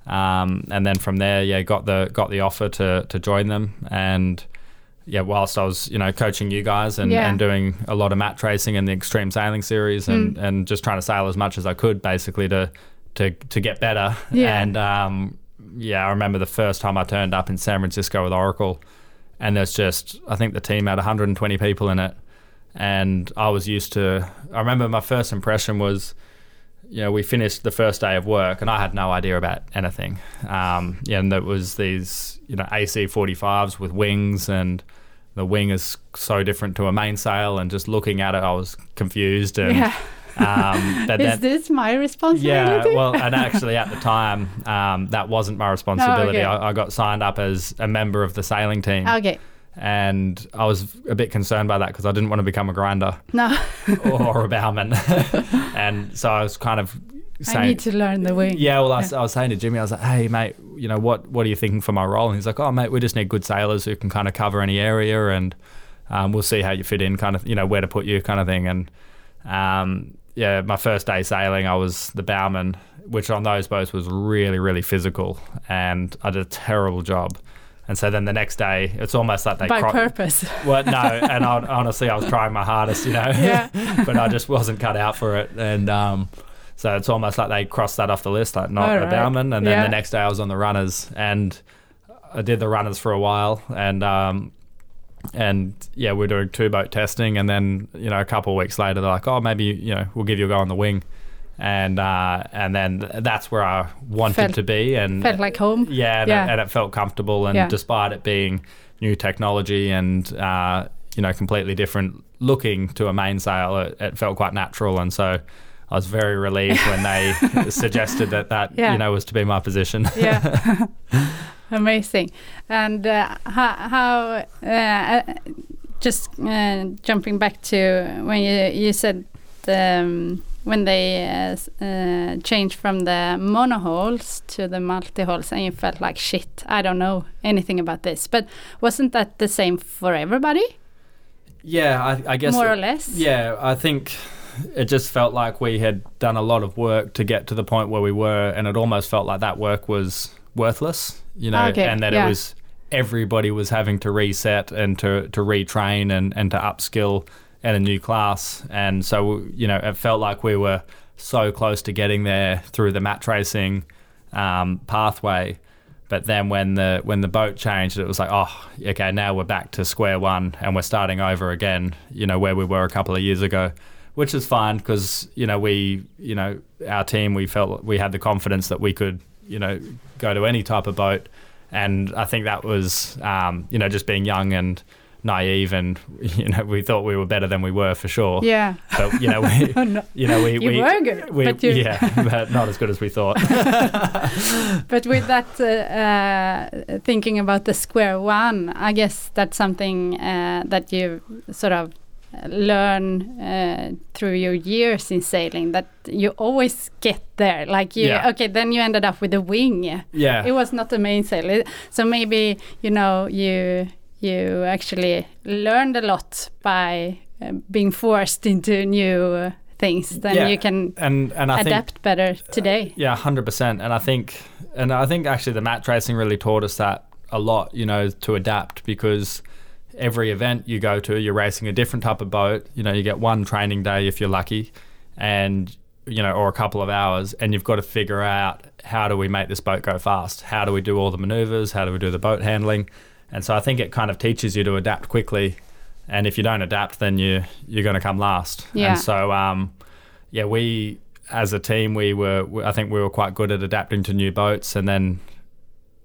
[SPEAKER 3] um, and then from there, yeah, got the got the offer to to join them, and yeah, whilst I was, you know, coaching you guys and, yeah. and doing a lot of match racing in the extreme sailing series and, mm. and just trying to sail as much as I could basically to to, to get better.
[SPEAKER 1] Yeah.
[SPEAKER 3] And um, yeah, I remember the first time I turned up in San Francisco with Oracle and there's just I think the team had 120 people in it and I was used to I remember my first impression was you know, we finished the first day of work and I had no idea about anything. Um, yeah, and there was these, you know, AC 45s with wings and the wing is so different to a mainsail and just looking at it, I was confused and,
[SPEAKER 1] yeah.
[SPEAKER 3] Um, but
[SPEAKER 1] Is this my responsibility?
[SPEAKER 3] yeah, well, and actually at the time, um, that wasn't my responsibility.
[SPEAKER 1] Oh, okay.
[SPEAKER 3] I, I got signed up as a member of the sailing team,
[SPEAKER 1] okay.
[SPEAKER 3] And I was a bit concerned by that because I didn't want to become a grinder
[SPEAKER 1] No,
[SPEAKER 3] or a bowman, and so I was kind of saying,
[SPEAKER 1] I need to learn the wing.
[SPEAKER 3] Yeah, well, I, was- I was saying to Jimmy, I was like, "Hey, mate, you know what? What are you thinking for my role?" And he's like, "Oh, mate, we just need good sailors who can kind of cover any area, and um, we'll see how you fit in, kind of, you know, where to put you, kind of thing." And um, yeah, my first day sailing, I was the bowman, which on those boats was really, really physical, and I did a terrible job. And so then the next day, it's almost like they
[SPEAKER 1] By
[SPEAKER 3] cro-
[SPEAKER 1] purpose.
[SPEAKER 3] well, no, and I, honestly, I was trying my hardest, you know,
[SPEAKER 1] Yeah.
[SPEAKER 3] but I just wasn't cut out for it. And um, so it's almost like they crossed that off the list, like not
[SPEAKER 1] All
[SPEAKER 3] a bowman. And then
[SPEAKER 1] Yeah.
[SPEAKER 3] the next day I was on the runners, and I did the runners for a while, and um, and yeah, we are doing two boat testing, and then you know a couple of weeks later they're like, oh, maybe you know we'll give you a go on the wing. And uh, and then that's where I wanted
[SPEAKER 1] Felt-
[SPEAKER 3] to be, and
[SPEAKER 1] Felt like home.
[SPEAKER 3] yeah, and,
[SPEAKER 1] Yeah.
[SPEAKER 3] It, and it felt comfortable. And
[SPEAKER 1] Yeah.
[SPEAKER 3] despite it being new technology and uh, you know completely different looking to a mainsail, it, it felt quite natural. And so I was very relieved when they suggested that that
[SPEAKER 1] Yeah.
[SPEAKER 3] you know was to be my position.
[SPEAKER 1] yeah amazing and uh, how, how uh, just uh, jumping back to when you you said um, when they uh, uh, changed from the monohulls to the multihulls and you felt like shit i don't know anything about this. But wasn't that the same for everybody?
[SPEAKER 3] Yeah, I, I guess
[SPEAKER 1] more
[SPEAKER 3] it-
[SPEAKER 1] or less?
[SPEAKER 3] Yeah, I think it just felt like we had done a lot of work to get to the point where we were, and it almost felt like that work was worthless, you know,
[SPEAKER 1] Okay,
[SPEAKER 3] and that
[SPEAKER 1] yeah.
[SPEAKER 3] it was everybody was having to reset and to, to retrain and, and to upskill at a new class. And so, you know, it felt like we were so close to getting there through the match racing um, pathway. But then when the when the boat changed, it was like, oh, okay, now we're back to square one and we're starting over again. You know where we were a couple of years ago, which is fine because you know we you know our team we felt we had the confidence that we could you know go to any type of boat, and I think that was um, you know just being young and naive and you know we thought we were better than we were for sure.
[SPEAKER 1] yeah
[SPEAKER 3] But you know we
[SPEAKER 1] Oh, no.
[SPEAKER 3] you know we
[SPEAKER 1] You
[SPEAKER 3] we,
[SPEAKER 1] were good,
[SPEAKER 3] we
[SPEAKER 1] but you-
[SPEAKER 3] yeah but not as good as we thought.
[SPEAKER 1] but with that uh, uh, thinking about the square one i guess that's something uh, that you sort of learn uh, through your years in sailing that you always get there like you
[SPEAKER 3] Yeah.
[SPEAKER 1] okay then you ended up with a wing
[SPEAKER 3] yeah.
[SPEAKER 1] it was not the mainsail so maybe you know you you actually learned a lot by uh, being forced into new uh, things then
[SPEAKER 3] Yeah,
[SPEAKER 1] you can
[SPEAKER 3] and and I think
[SPEAKER 1] adapt better today
[SPEAKER 3] Yeah, hundred percent. And I think, and I think actually the match racing really taught us that a lot. You know, to adapt because every event you go to, you're racing a different type of boat. You know, you get one training day if you're lucky, and you know, or a couple of hours, and you've got to figure out how do we make this boat go fast? How do we do all the maneuvers? How do we do the boat handling? And so I think it kind of teaches you to adapt quickly. And if you don't adapt, then you you're going to come last.
[SPEAKER 1] Yeah.
[SPEAKER 3] And so um, yeah, we as a team we were we- I think we were quite good at adapting to new boats and then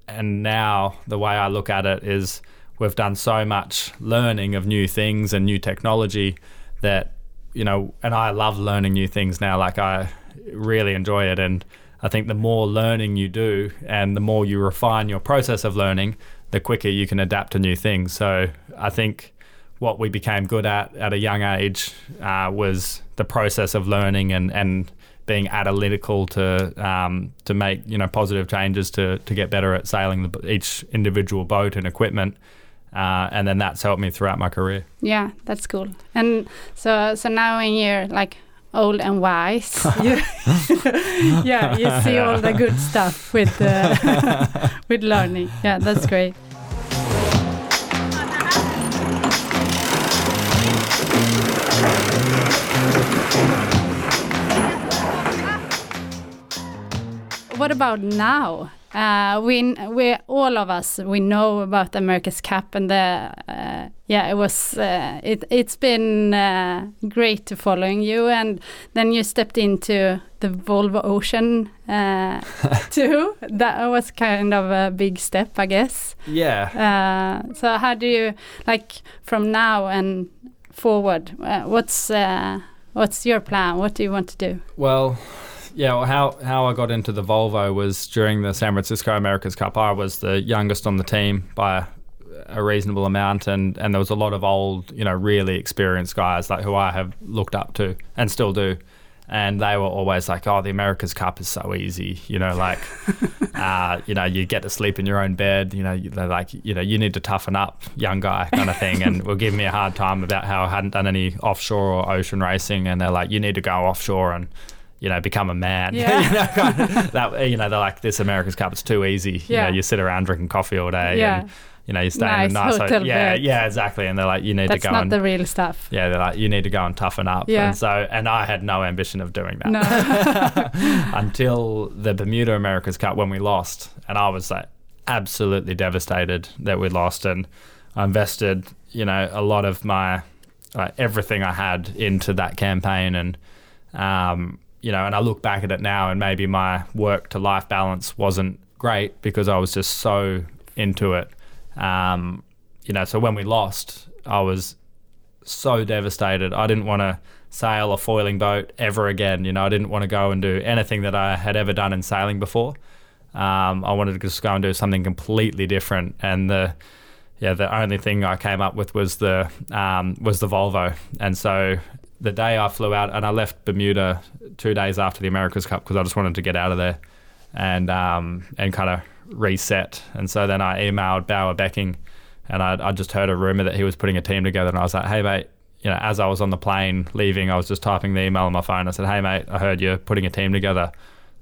[SPEAKER 3] and now the way I look at it is we've done so much learning of new things and new technology that you know and I love learning new things now like I really enjoy it and I think the more learning you do and the more you refine your process of learning the quicker you can adapt to new things so I think what we became good at at a young age uh, was the process of learning and, and being analytical to um, to make you know positive changes to to get better at sailing the, each individual boat and equipment, uh, and then that's helped me throughout my career.
[SPEAKER 1] Yeah, that's cool. And so so now when you're like old and wise, you yeah, you see all the good stuff with uh, with learning. Yeah, that's great. What about now? Uh, we we all of us we know about America's Cup and the uh, yeah it was uh, it it's been uh, great to following you and then you stepped into the Volvo Ocean uh, too. That was kind of a big step, I guess.
[SPEAKER 3] Yeah,
[SPEAKER 1] Uh, so how do you like from now and forward? Uh, what's uh, What's your plan? What do you want to do?
[SPEAKER 3] Well, yeah, well, how how I got into the Volvo was during the San Francisco America's Cup. I was the youngest on the team by a reasonable amount, and and there was a lot of old, you know, really experienced guys like who I have looked up to and still do. And they were always like, "Oh, the America's Cup is so easy," you know, like, uh, you know, you get to sleep in your own bed, you know, they're like, you know, you need to toughen up, young guy, kind of thing, and were giving me a hard time about how I hadn't done any offshore or ocean racing, and they're like, you need to go offshore and you know, become a man.
[SPEAKER 1] Yeah.
[SPEAKER 3] you know, kind of, that you know, they're like this America's Cup. It's too easy. You
[SPEAKER 1] Yeah.
[SPEAKER 3] know, you sit around drinking coffee all day.
[SPEAKER 1] Yeah.
[SPEAKER 3] And, you know, you stay
[SPEAKER 1] Nice
[SPEAKER 3] in a nice
[SPEAKER 1] hotel
[SPEAKER 3] yeah,
[SPEAKER 1] bed.
[SPEAKER 3] yeah, exactly. And they're like, you need
[SPEAKER 1] That's
[SPEAKER 3] to go
[SPEAKER 1] not
[SPEAKER 3] and
[SPEAKER 1] the real stuff.
[SPEAKER 3] yeah, they're like, you need to go and toughen up.
[SPEAKER 1] Yeah.
[SPEAKER 3] And so, and I had no ambition of doing that
[SPEAKER 1] No.
[SPEAKER 3] until the Bermuda America's Cup when we lost, and I was like absolutely devastated that we lost, and I invested, you know, a lot of my like, everything I had into that campaign, and um, you know, and I look back at it now, and maybe my work to life balance wasn't great because I was just so into it. Um, you know, so when we lost, I was so devastated. I didn't want to sail a foiling boat ever again. You know, I didn't want to go and do anything that I had ever done in sailing before. Um, I wanted to just go and do something completely different. And the yeah, the only thing I came up with was the um, was the Volvo. And so the day I flew out, and I left Bermuda two days after the America's Cup because I just wanted to get out of there and um, and kind of reset. And so then I emailed Bouwe Bekking, and I I just heard a rumor that he was putting a team together, and I was like, hey mate. You know, as I was on the plane leaving, I was just typing the email on my phone. I said, "Hey, mate, I heard you're putting a team together.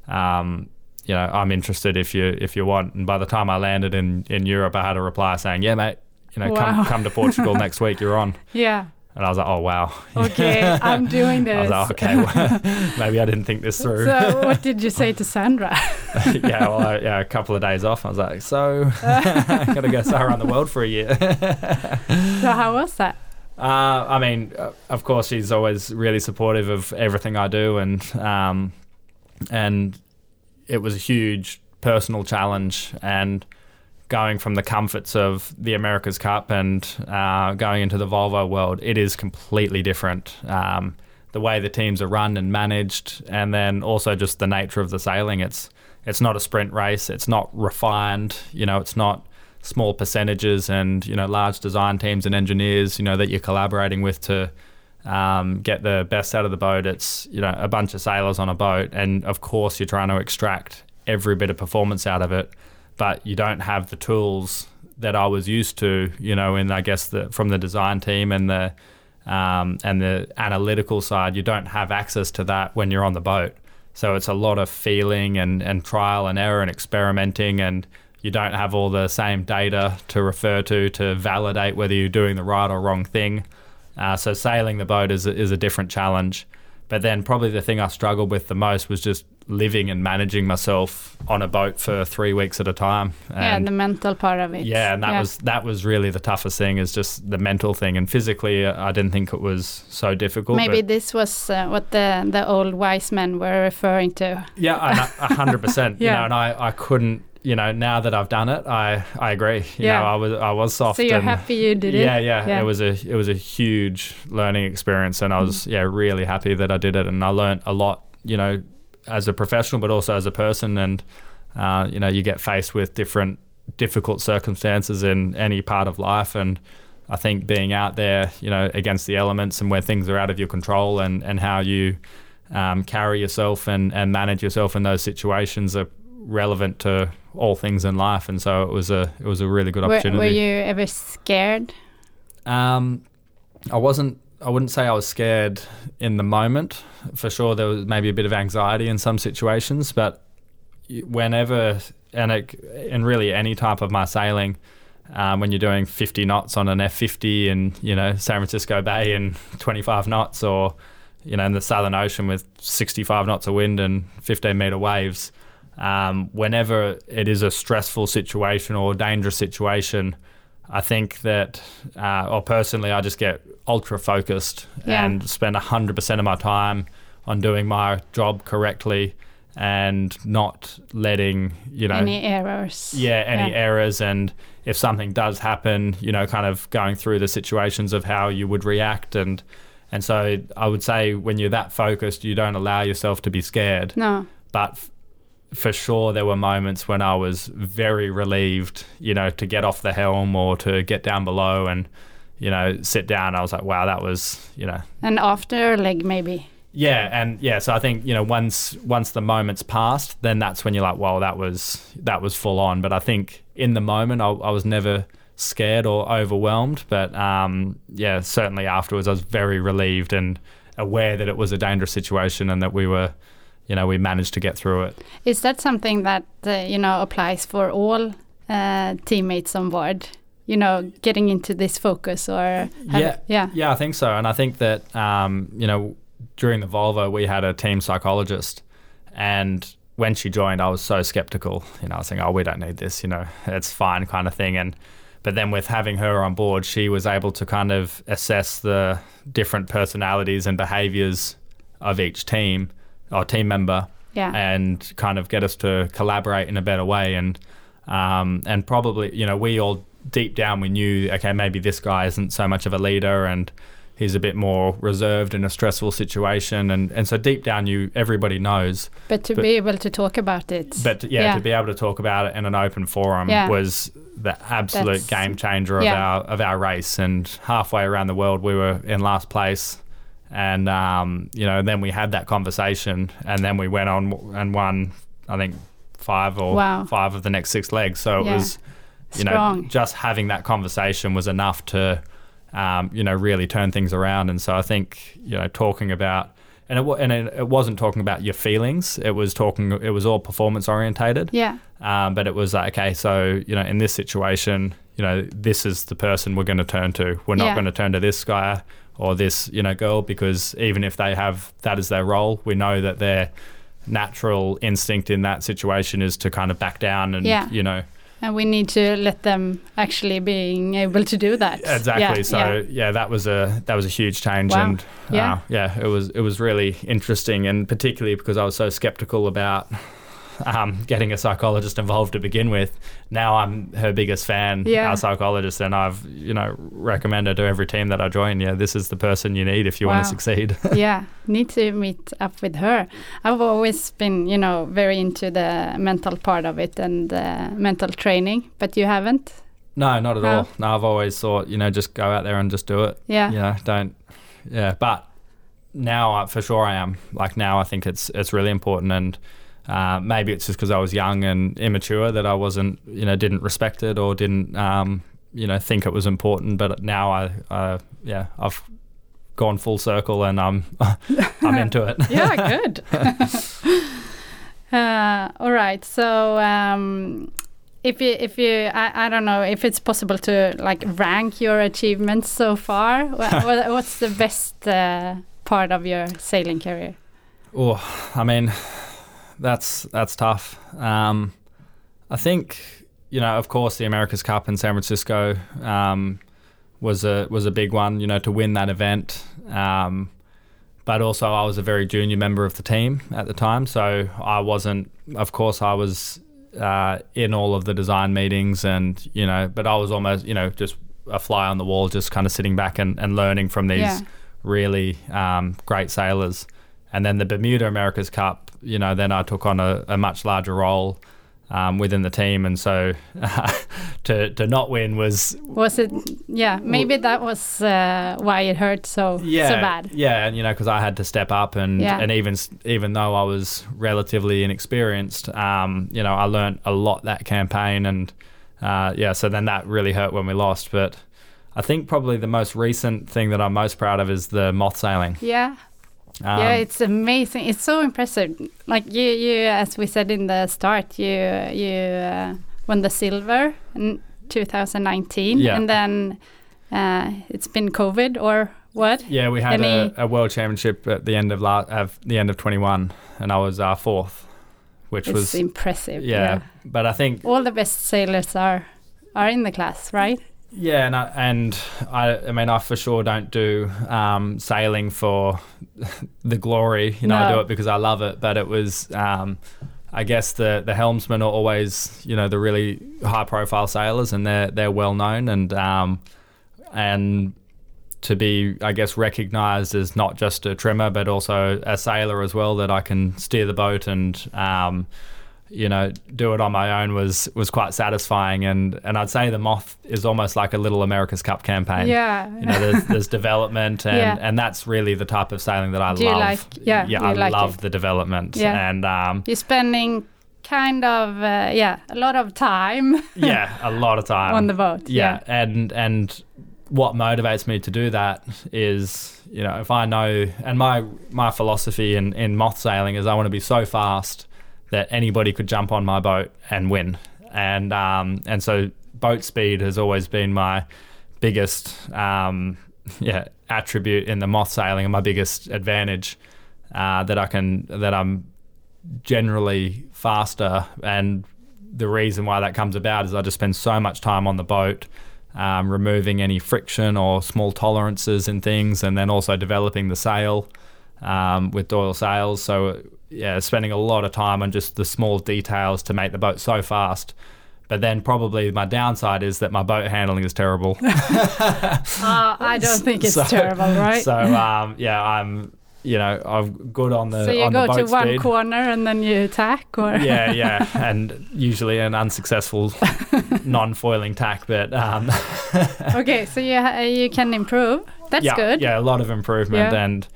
[SPEAKER 3] Um, you know, I'm interested if you if you want." And by the time I landed in in Europe, I had a reply saying, "Yeah, mate, you know,
[SPEAKER 1] Wow.
[SPEAKER 3] come come to Portugal next week. You're on."
[SPEAKER 1] yeah.
[SPEAKER 3] And I was like, "Oh wow."
[SPEAKER 1] Okay, I'm doing this.
[SPEAKER 3] I was like, "Okay, well, maybe I didn't think this through."
[SPEAKER 1] So, what did you say to Sandra?
[SPEAKER 3] yeah, well, I, yeah, a couple of days off. I was like, "So, I gotta go sail around the world for a year."
[SPEAKER 1] so, how was that?
[SPEAKER 3] Uh, I mean, uh, of course, she's always really supportive of everything I do, and um, and it was a huge personal challenge. And going from the comforts of the America's Cup and uh, going into the Volvo world, it is completely different. Um, the way the teams are run and managed, and then also just the nature of the sailing. It's it's not a sprint race. It's not refined. You know, it's not small percentages and you know large design teams and engineers you know that you're collaborating with to um, get the best out of the boat. It's you know a bunch of sailors on a boat, and of course you're trying to extract every bit of performance out of it, but you don't have the tools that I was used to. You know, in I guess the from the design team and the um, and the analytical side, you don't have access to that when you're on the boat. So it's a lot of feeling and, and trial and error and experimenting, and you don't have all the same data to refer to to validate whether you're doing the right or wrong thing. Uh, so sailing the boat is is a different challenge. But then probably the thing I struggled with the most was just living and managing myself on a boat for three weeks at a time.
[SPEAKER 1] yeah,
[SPEAKER 3] And
[SPEAKER 1] the mental part of it.
[SPEAKER 3] yeah, and that was that was really the toughest thing is just the mental thing. And physically, uh, I didn't think it was so difficult.
[SPEAKER 1] Maybe this was uh, what the the old wise men were referring to.
[SPEAKER 3] Yeah, a hundred percent. You
[SPEAKER 1] Yeah.
[SPEAKER 3] know, and I, I couldn't. You know, now that I've done it, I, I agree. You
[SPEAKER 1] Yeah.
[SPEAKER 3] know, I was I was soft.
[SPEAKER 1] so you're
[SPEAKER 3] and,
[SPEAKER 1] happy you did it.
[SPEAKER 3] yeah, yeah,
[SPEAKER 1] Yeah.
[SPEAKER 3] It was a it was a huge learning experience, and I was
[SPEAKER 1] Mm.
[SPEAKER 3] yeah really happy that I did it, and I learned a lot. You know, as a professional, but also as a person, and uh, you know, you get faced with different difficult circumstances in any part of life, and I think being out there, you know, against the elements and where things are out of your control, and and how you um, carry yourself and and manage yourself in those situations are relevant to all things in life, and so it was a it was a really good
[SPEAKER 1] Were,
[SPEAKER 3] opportunity.
[SPEAKER 1] were you ever scared?
[SPEAKER 3] Um, I wasn't. I wouldn't say I was scared in the moment. For sure, there was maybe a bit of anxiety in some situations, but whenever and it, and really any type of my sailing, um, when you're doing 50 knots on an F50 in you know San Francisco Bay in 25 knots, or you know in the Southern Ocean with 65 knots of wind and 15 meter waves, um, whenever it is a stressful situation or dangerous situation, I think that, uh, or personally, I just get ultra focused
[SPEAKER 1] Yeah.
[SPEAKER 3] and spend 100% of my time on doing my job correctly and not letting, you know,
[SPEAKER 1] Any errors?
[SPEAKER 3] yeah, any
[SPEAKER 1] Yeah.
[SPEAKER 3] errors. And if something does happen, you know, kind of going through the situations of how you would react and, And so I would say when you're that focused, you don't allow yourself to be scared.
[SPEAKER 1] No.
[SPEAKER 3] But for sure, there were moments when I was very relieved, you know, to get off the helm or to get down below and, you know, sit down. I was like, wow, that was, you know,
[SPEAKER 1] And after leg maybe.
[SPEAKER 3] yeah, and yeah. So I think you know once once the moment's passed, then that's when you're like, well, that was that was full on. But I think in the moment, I, I was never scared or overwhelmed. But um, yeah, certainly afterwards, I was very relieved and aware that it was a dangerous situation and that we were, you know, we managed to get through it.
[SPEAKER 1] Is that something that uh, you know applies for all uh, teammates on board? You know, getting into this focus or
[SPEAKER 3] Yeah.
[SPEAKER 1] yeah,
[SPEAKER 3] Yeah, I think so. And I think that, um, you know, during the Volvo, we had a team psychologist. And when she joined, I was so skeptical. You know, I was thinking, oh, we don't need this, you know, it's fine kind of thing. And, but then with having her on board, she was able to kind of assess the different personalities and behaviors of each team or team member
[SPEAKER 1] yeah,
[SPEAKER 3] and kind of get us to collaborate in a better way and um, and probably you know we all deep down we knew okay maybe this guy isn't so much of a leader and he's a bit more reserved in a stressful situation and and so deep down you everybody knows
[SPEAKER 1] but to
[SPEAKER 3] but-
[SPEAKER 1] be able to talk about it.
[SPEAKER 3] but yeah,
[SPEAKER 1] Yeah.
[SPEAKER 3] to be able to talk about it in an open forum
[SPEAKER 1] Yeah.
[SPEAKER 3] was the absolute
[SPEAKER 1] That's-
[SPEAKER 3] game changer of
[SPEAKER 1] yeah.
[SPEAKER 3] our of our race and halfway around the world we were in last place and um, you know then we had that conversation and then we went on and won I think five or
[SPEAKER 1] Wow.
[SPEAKER 3] five of the next six legs. So it
[SPEAKER 1] Yeah.
[SPEAKER 3] was you know just having that conversation was enough to um, you know really turn things around. And so I think you know talking about and it, and it, it wasn't talking about your feelings. It was talking it was all performance orientated.
[SPEAKER 1] Yeah,
[SPEAKER 3] um, but it was like okay so you know in this situation you know this is the person we're going to turn to. We're not
[SPEAKER 1] Yeah.
[SPEAKER 3] going to turn to this guy or this you know girl because even if they have that as their role we know that their natural instinct in that situation is to kind of back down and
[SPEAKER 1] Yeah.
[SPEAKER 3] you know
[SPEAKER 1] and we need to let them actually being able to do that.
[SPEAKER 3] exactly
[SPEAKER 1] Yeah,
[SPEAKER 3] so
[SPEAKER 1] yeah.
[SPEAKER 3] yeah. that was a that was a huge change
[SPEAKER 1] Wow.
[SPEAKER 3] and
[SPEAKER 1] Yeah.
[SPEAKER 3] uh, yeah it was it was really interesting and particularly because i was so skeptical about um, getting a psychologist involved to begin with now i'm her biggest fan
[SPEAKER 1] Yeah.
[SPEAKER 3] our psychologist and i've you know recommended to every team that i join yeah this is the person you need if you want to succeed
[SPEAKER 1] yeah, need to meet up with her. I've always been, you know, very into the mental part of it and uh, mental training, but you haven't.
[SPEAKER 3] no not at
[SPEAKER 1] No.
[SPEAKER 3] all no i've always thought you know just go out there and just do it
[SPEAKER 1] Yeah,
[SPEAKER 3] you know don't yeah but now I, for sure i am like now i think it's it's really important and uh, maybe it's just because i was young and immature that i wasn't you know didn't respect it or didn't um, you know think it was important but now i uh, yeah i've gone full circle and i'm i'm into it
[SPEAKER 1] yeah, good. uh, all right, so. Um, if you, if you, I, I don't know if it's possible to like rank your achievements so far. What, what's the best uh, part of your sailing career?
[SPEAKER 3] Oh, I mean, that's that's tough. Um, I think you know, of course, the America's Cup in San Francisco um, was a was a big one. You know, to win that event. Um, but also, I was a very junior member of the team at the time, so I wasn't. Of course, I was uh, in all of the design meetings, and you know, but I was almost you know just a fly on the wall, just kind of sitting back and, and learning from these
[SPEAKER 1] Yeah.
[SPEAKER 3] really um, great sailors. And then the Bermuda America's Cup, you know, then I took on a, a much larger role um, within the team, and so to to not win was
[SPEAKER 1] Was it? Yeah, maybe that was uh, why it hurt so
[SPEAKER 3] yeah
[SPEAKER 1] so bad.
[SPEAKER 3] yeah, and you know because I had to step up, and
[SPEAKER 1] Yeah.
[SPEAKER 3] and even even though I was relatively inexperienced, um, you know, I learned a lot that campaign, and uh, yeah, so then that really hurt when we lost, but. I think probably the most recent thing that I'm most proud of is the moth sailing.
[SPEAKER 1] Yeah,
[SPEAKER 3] Um,
[SPEAKER 1] yeah, it's amazing. It's so impressive. Like you, you, as we said in the start, you you uh, won the silver in 2019,
[SPEAKER 3] Yeah.
[SPEAKER 1] and then uh, it's been COVID or what?
[SPEAKER 3] Yeah, we had a, a world championship at the end of la- of the end of 21, and I was uh, fourth, which
[SPEAKER 1] It's
[SPEAKER 3] was
[SPEAKER 1] impressive.
[SPEAKER 3] yeah. But I think
[SPEAKER 1] all the best sailors are are in the class, right?
[SPEAKER 3] Yeah, and I, and I, I mean I for sure don't do um, sailing for the glory. You know, I do it because I love it. But it was. Um, I guess the the helmsmen are always, you know, the really high profile sailors, and they're they're well known, and um, and to be, I guess, recognised as not just a trimmer but also a sailor as well. That I can steer the boat and um, you know do it on my own was was quite satisfying. And and I'd say the Moth is almost like a little America's Cup campaign.
[SPEAKER 1] Yeah.
[SPEAKER 3] You know, there's, there's development, and,
[SPEAKER 1] Yeah.
[SPEAKER 3] and that's really the type of sailing that I
[SPEAKER 1] Do
[SPEAKER 3] love.
[SPEAKER 1] like- yeah,
[SPEAKER 3] yeah, I
[SPEAKER 1] like
[SPEAKER 3] love
[SPEAKER 1] it.
[SPEAKER 3] the development,
[SPEAKER 1] Yeah.
[SPEAKER 3] and um,
[SPEAKER 1] You're spending kind of uh, yeah a lot of time
[SPEAKER 3] yeah, a lot of time
[SPEAKER 1] on the boat.
[SPEAKER 3] yeah, and and what motivates me to do that is you know if I know and my my philosophy in in moth sailing is I want to be so fast that anybody could jump on my boat and win. And um and so boat speed has always been my biggest um yeah attribute in the moth sailing and my biggest advantage uh, that I can that I'm generally faster. And the reason why that comes about is I just spend so much time on the boat um, removing any friction or small tolerances and things and then also developing the sail um, with Doyle sails. So yeah spending a lot of time on just the small details to make the boat so fast but then probably my downside is that my boat handling is terrible
[SPEAKER 1] Uh, I don't think it's
[SPEAKER 3] So-
[SPEAKER 1] terrible, right?
[SPEAKER 3] so um, yeah I'm you know I'm good on the
[SPEAKER 1] So you
[SPEAKER 3] on
[SPEAKER 1] go
[SPEAKER 3] the
[SPEAKER 1] to one
[SPEAKER 3] speed.
[SPEAKER 1] corner and then you attack, or
[SPEAKER 3] yeah, yeah, and usually an unsuccessful non-foiling tack, but um,
[SPEAKER 1] okay, so you you can improve. That's
[SPEAKER 3] yeah,
[SPEAKER 1] good.
[SPEAKER 3] yeah, a lot of improvement,
[SPEAKER 1] Yeah.
[SPEAKER 3] and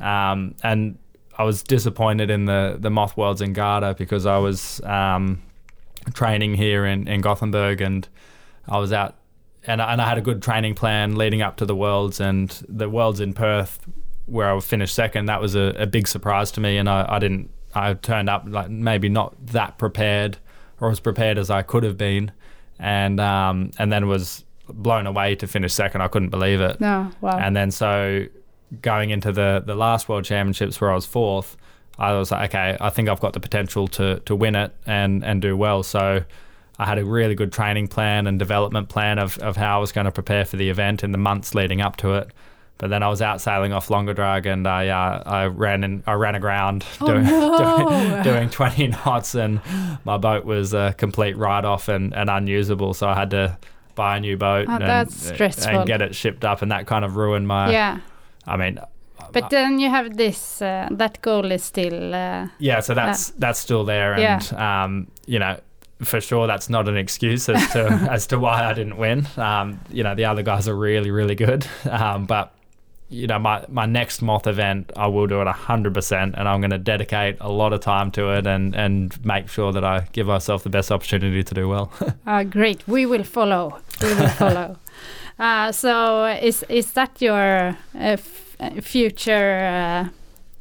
[SPEAKER 3] um, and I was disappointed in the the Moth Worlds in Garda because I was um, training here in in Gothenburg, and I was out. And, I- and I had a good training plan leading up to the Worlds, and the Worlds in Perth, where I finished second, that was a, a big surprise to me. And I, I didn't, I turned up like maybe not that prepared or as prepared as I could have been. And, um, and then was blown away to finish second. I couldn't believe it.
[SPEAKER 1] No, wow.
[SPEAKER 3] And then so going into the the last World Championships where I was fourth, I was like, okay, I think I've got the potential to to win it and and do well. So I had a really good training plan and development plan of, of how I was going to prepare for the event in the months leading up to it. But then I was out sailing off Långedrag and I uh, I ran in, I ran aground
[SPEAKER 1] Oh,
[SPEAKER 3] doing,
[SPEAKER 1] no.
[SPEAKER 3] doing doing 20 knots and my boat was a complete write off and, and unusable. So I had to buy a new boat
[SPEAKER 1] Oh,
[SPEAKER 3] and, and get it shipped up and that kind of ruined my
[SPEAKER 1] yeah,
[SPEAKER 3] I mean,
[SPEAKER 1] but then you have this. Uh, that goal is still. Uh,
[SPEAKER 3] yeah. So that's that's still there, and um, you know, for sure, that's not an excuse as to as to why I didn't win. Um, you know, the other guys are really really good, um, but you know, my my next moth event, I will do it hundred percent, and I'm going to dedicate a lot of time to it, and and make sure that I give myself the best opportunity to do well.
[SPEAKER 1] uh, great. We will follow. We will follow. Uh, so is is that your uh, f- uh, future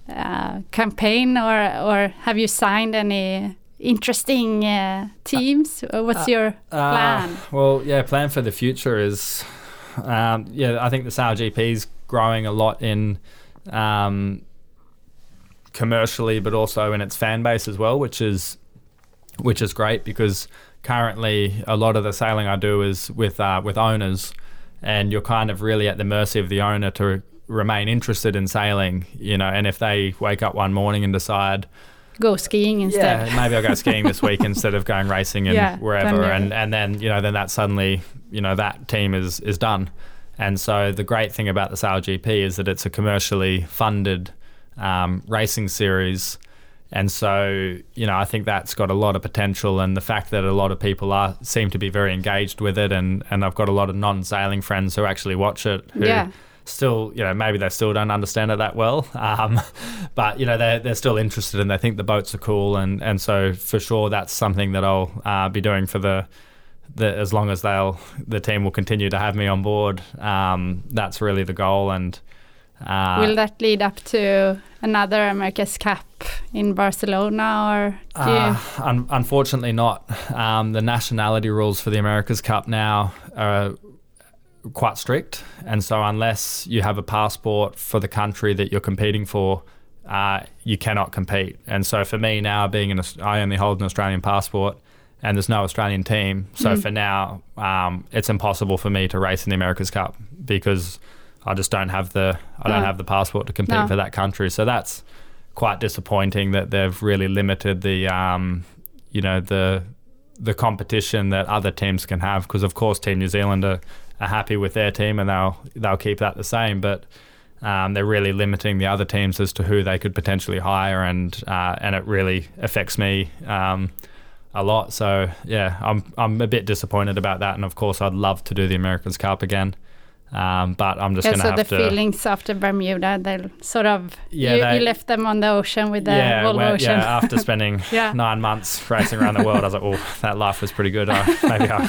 [SPEAKER 1] uh, uh, campaign, or or have you signed any interesting uh, teams? What's your plan?
[SPEAKER 3] Well, yeah, plan for the future is, um, yeah, I think the Sail GP is growing a lot in um, commercially, but also in its fan base as well, which is which is great because currently a lot of the sailing I do is with uh, with owners, and you're kind of really at the mercy of the owner to remain interested in sailing, you know. And if they wake up one morning and decide
[SPEAKER 1] Go skiing instead.
[SPEAKER 3] yeah, maybe I'll go skiing this week instead of going racing and
[SPEAKER 1] Yeah,
[SPEAKER 3] wherever. And and then you know then that suddenly you know that team is is done. And so the great thing about the Sail GP is that it's a commercially funded um, racing series. And so, you know, I think that's got a lot of potential, and the fact that a lot of people are seem to be very engaged with it, and and I've got a lot of non-sailing friends who actually watch it, who
[SPEAKER 1] Yeah.
[SPEAKER 3] still, you know, maybe they still don't understand it that well, um, but you know, they're they're still interested and they think the boats are cool, and and so for sure that's something that I'll uh, be doing for the. The, as long as they'll, the team will continue to have me on board. Um, that's really the goal, and uh,
[SPEAKER 1] Will that lead up to another America's Cup in Barcelona, or?
[SPEAKER 3] Uh, un- unfortunately, not. Um, the nationality rules for the America's Cup now are quite strict, and so unless you have a passport for the country that you're competing for, uh, you cannot compete. And so for me now, being an, I only hold an Australian passport, and there's no Australian team. So
[SPEAKER 1] Mm.
[SPEAKER 3] for now, um, it's impossible for me to race in the America's Cup because I just don't have the I don't
[SPEAKER 1] No.
[SPEAKER 3] have the passport to compete
[SPEAKER 1] No.
[SPEAKER 3] for that country. So that's quite disappointing that they've really limited the um, you know the the competition that other teams can have because of course Team New Zealand are are happy with their team and they'll they'll keep that the same. But um, they're really limiting the other teams as to who they could potentially hire, and uh, and it really affects me um, a lot. So yeah, I'm I'm a bit disappointed about that, and of course I'd love to do the America's Cup again. Um, but I'm just
[SPEAKER 1] Yeah,
[SPEAKER 3] going
[SPEAKER 1] so
[SPEAKER 3] to
[SPEAKER 1] the
[SPEAKER 3] have to.
[SPEAKER 1] feelings after Bermuda, they'll sort of
[SPEAKER 3] Yeah,
[SPEAKER 1] you,
[SPEAKER 3] they-
[SPEAKER 1] you left them on the ocean with the
[SPEAKER 3] yeah, when-
[SPEAKER 1] Ocean.
[SPEAKER 3] yeah. After spending
[SPEAKER 1] Yeah.
[SPEAKER 3] nine months racing around the world, I was like, "Oh, that life was pretty good. Uh, maybe I,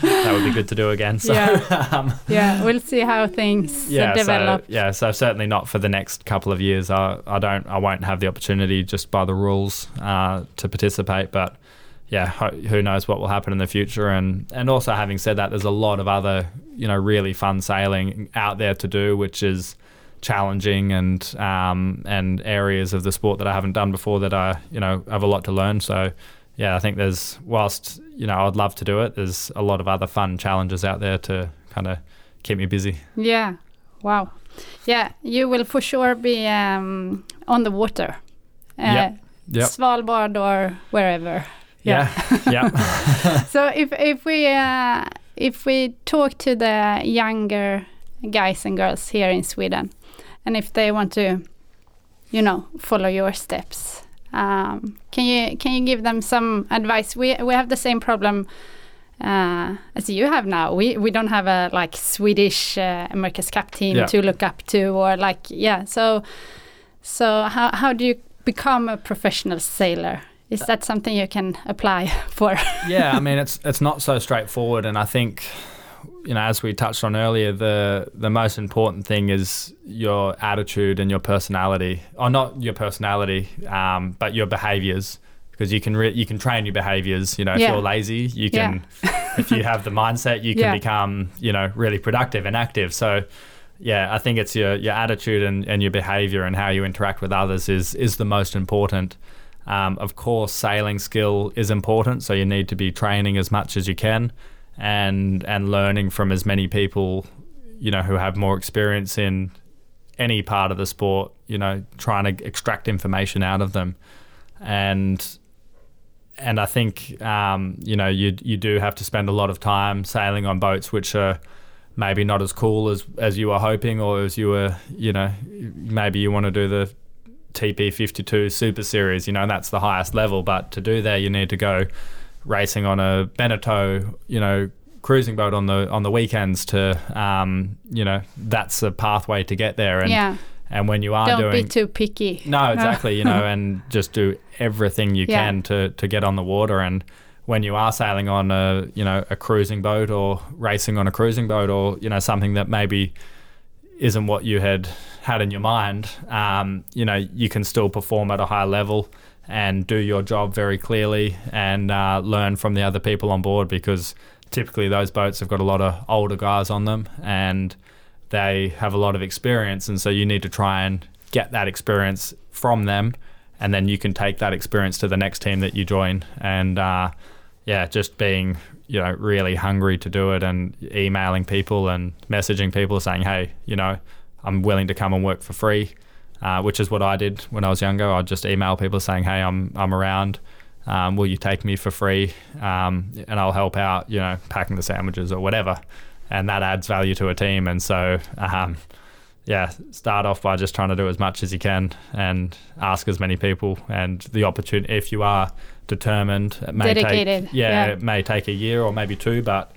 [SPEAKER 3] that would be good to do again." So,
[SPEAKER 1] Yeah.
[SPEAKER 3] um,
[SPEAKER 1] yeah, we'll see how things uh,
[SPEAKER 3] yeah,
[SPEAKER 1] develop.
[SPEAKER 3] so yeah, so certainly not for the next couple of years. I, I don't, I won't have the opportunity just by the rules uh, to participate. But yeah, ho- who knows what will happen in the future? And and also having said that, there's a lot of other you know really fun sailing out there to do, which is challenging and um, and areas of the sport that I haven't done before that I you know have a lot to learn. So yeah, I think there's whilst you know I'd love to do it, there's a lot of other fun challenges out there to kind of keep me busy.
[SPEAKER 1] Yeah, wow. Yeah, you will for sure be um, on the water. Uh,
[SPEAKER 3] Yep. Yep.
[SPEAKER 1] Svalbard or wherever.
[SPEAKER 3] Yeah, yeah,
[SPEAKER 1] so if if we uh, if we talk to the younger guys and girls here in Sweden, and if they want to, you know, follow your steps, um, can you can you give them some advice? We we have the same problem. Uh, as you have now, we we don't have a like Swedish uh, America's Cup team
[SPEAKER 3] Yeah.
[SPEAKER 1] to look up to, or like yeah. So, so how how do you become a professional sailor? Is that something you can apply for?
[SPEAKER 3] yeah. I mean, it's it's not so straightforward, and I think you know, as we touched on earlier, the the most important thing is your attitude and your personality, or not your personality, um, but your behaviors. Because you can re- you can train your behaviors. You know, if
[SPEAKER 1] Yeah.
[SPEAKER 3] you're lazy, you can. if you have the mindset, you can
[SPEAKER 1] Yeah.
[SPEAKER 3] become you know really productive and active. So. Yeah, I think it's your, your attitude and, and your behavior and how you interact with others is is the most important. Um, of course, sailing skill is important, so you need to be training as much as you can, and and learning from as many people, you know, who have more experience in any part of the sport. You know, trying to extract information out of them, and and I think um, you know you you do have to spend a lot of time sailing on boats which are maybe not as cool as as you were hoping or as you were you know maybe you want to do the TP52 Super Series you know that's the highest level but to do that you need to go racing on a Beneteau you know cruising boat on the on the weekends to um, you know that's a pathway to get there and
[SPEAKER 1] yeah.
[SPEAKER 3] and when you are doing.
[SPEAKER 1] Don't
[SPEAKER 3] doing
[SPEAKER 1] be too picky.
[SPEAKER 3] no, exactly. you know, and just do everything you
[SPEAKER 1] Yeah.
[SPEAKER 3] can to, to get on the water. And when you are sailing on a you know a cruising boat or racing on a cruising boat or you know something that maybe isn't what you had had in your mind, um, you know, you can still perform at a high level and do your job very clearly and uh, learn from the other people on board because typically those boats have got a lot of older guys on them and they have a lot of experience. And so you need to try and get that experience from them and then you can take that experience to the next team that you join. And uh, yeah just being you know really hungry to do it and emailing people and messaging people saying hey you know i'm willing to come and work for free uh, which is what i did when i was younger. I'd just email people saying hey i'm, I'm around. Um, will you take me for free? Um, and i'll help out you know packing the sandwiches or whatever. And that adds value to a team. And so um, yeah start off by just trying to do as much as you can and ask as many people and the opportunity if you are determined it may
[SPEAKER 1] Dedicated,
[SPEAKER 3] take yeah,
[SPEAKER 1] yeah.
[SPEAKER 3] it may take a year or maybe two but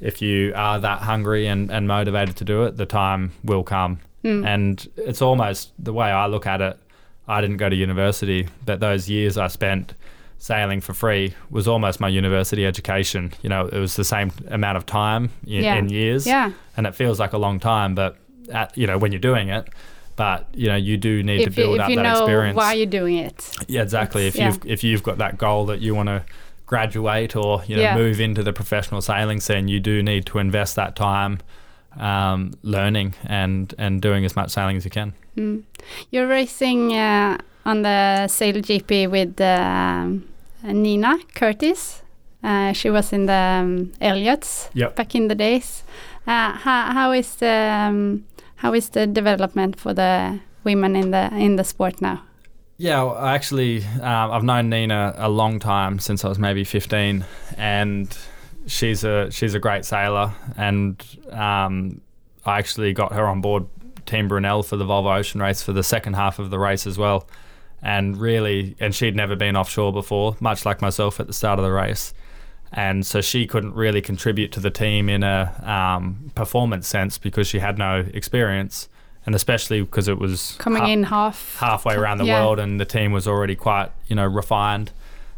[SPEAKER 3] if you are that hungry and, and motivated to do it the time will come
[SPEAKER 1] Mm.
[SPEAKER 3] and it's almost the way i look at it i didn't go to university but those years i spent sailing for free was almost my university education you know it was the same amount of time in,
[SPEAKER 1] Yeah.
[SPEAKER 3] in years
[SPEAKER 1] Yeah.
[SPEAKER 3] and it feels like a long time but at, you know when you're doing it but you know you do need to
[SPEAKER 1] If you,
[SPEAKER 3] build
[SPEAKER 1] if
[SPEAKER 3] up
[SPEAKER 1] you
[SPEAKER 3] that
[SPEAKER 1] know
[SPEAKER 3] experience
[SPEAKER 1] why you're doing it.
[SPEAKER 3] yeah exactly if
[SPEAKER 1] It's-
[SPEAKER 3] you've if you've got that goal that you want to graduate or you know
[SPEAKER 1] Yeah.
[SPEAKER 3] move into the professional sailing scene you do need to invest that time um, learning and and doing as much sailing as you can
[SPEAKER 1] Mm. You're racing uh, on the Sail GP with um, Nina Curtis. Uh, she was in the um, Elliotts
[SPEAKER 3] Yep.
[SPEAKER 1] back in the days. Uh, how, how is the um, how is the development for the women in the in the sport now?
[SPEAKER 3] Yeah, well, I actually, um, I've known Nina a long time since I was maybe 15, and she's a she's a great sailor, and um, I actually got her on board Team Brunel for the Volvo Ocean Race for the second half of the race as well. And really, and she'd never been offshore before, much like myself at the start of the race. And so she couldn't really contribute to the team in a um, performance sense because she had no experience. And especially because it was
[SPEAKER 1] coming ha- in half
[SPEAKER 3] halfway around the yeah. world, and the team was already quite, you know, refined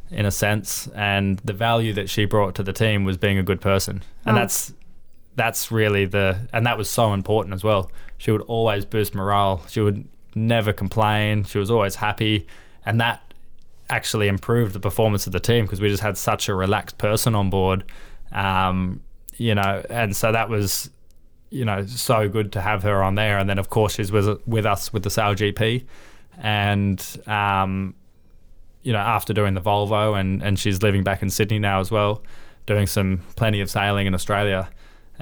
[SPEAKER 3] in a sense. And the value that she brought to the team was being a good person, and oh. that's that's really the and that was so important as well. She would always boost morale. She would never complain. She was always happy, and that actually improved the performance of the team because we just had such a relaxed person on board. Um, you know, and so that was you know so good to have her on there. And then of course she's with with us with the Sail GP, and um, you know after doing the Volvo and and she's living back in Sydney now as well, doing some plenty of sailing in Australia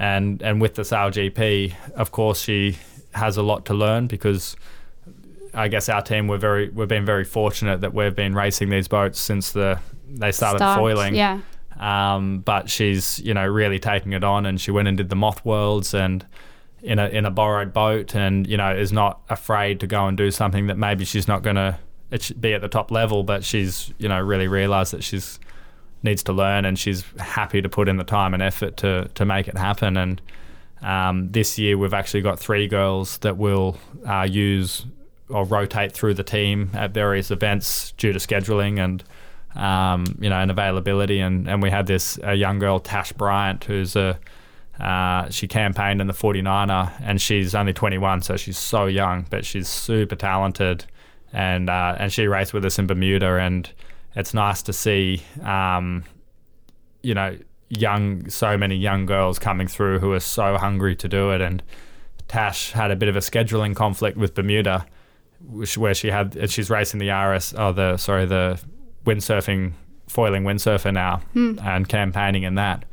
[SPEAKER 3] and and with the Sail GP, of course, she has a lot to learn because I guess our team we're very we've been very fortunate that we've been racing these boats since the they started Start, foiling.
[SPEAKER 1] Yeah.
[SPEAKER 3] Um, but she's you know really taking it on, and she went and did the Moth Worlds and in a in a borrowed boat, and you know is not afraid to go and do something that maybe she's not going to be at the top level, but she's you know really realised that she's needs to learn, and she's happy to put in the time and effort to to make it happen. And um, this year, we've actually got three girls that will uh, use or rotate through the team at various events due to scheduling and um, you know and availability. And and we had this a young girl, Tash Bryant, who's a uh, she campaigned in the 49er and she's only 21, so she's so young, but she's super talented. And uh, and she raced with us in Bermuda and it's nice to see, um, you know, young, so many young girls coming through who are so hungry to do it. And Tash had a bit of a scheduling conflict with Bermuda, which, where she had she's racing the RS, oh the sorry the windsurfing foiling windsurfer now
[SPEAKER 1] hmm.
[SPEAKER 3] and campaigning in that.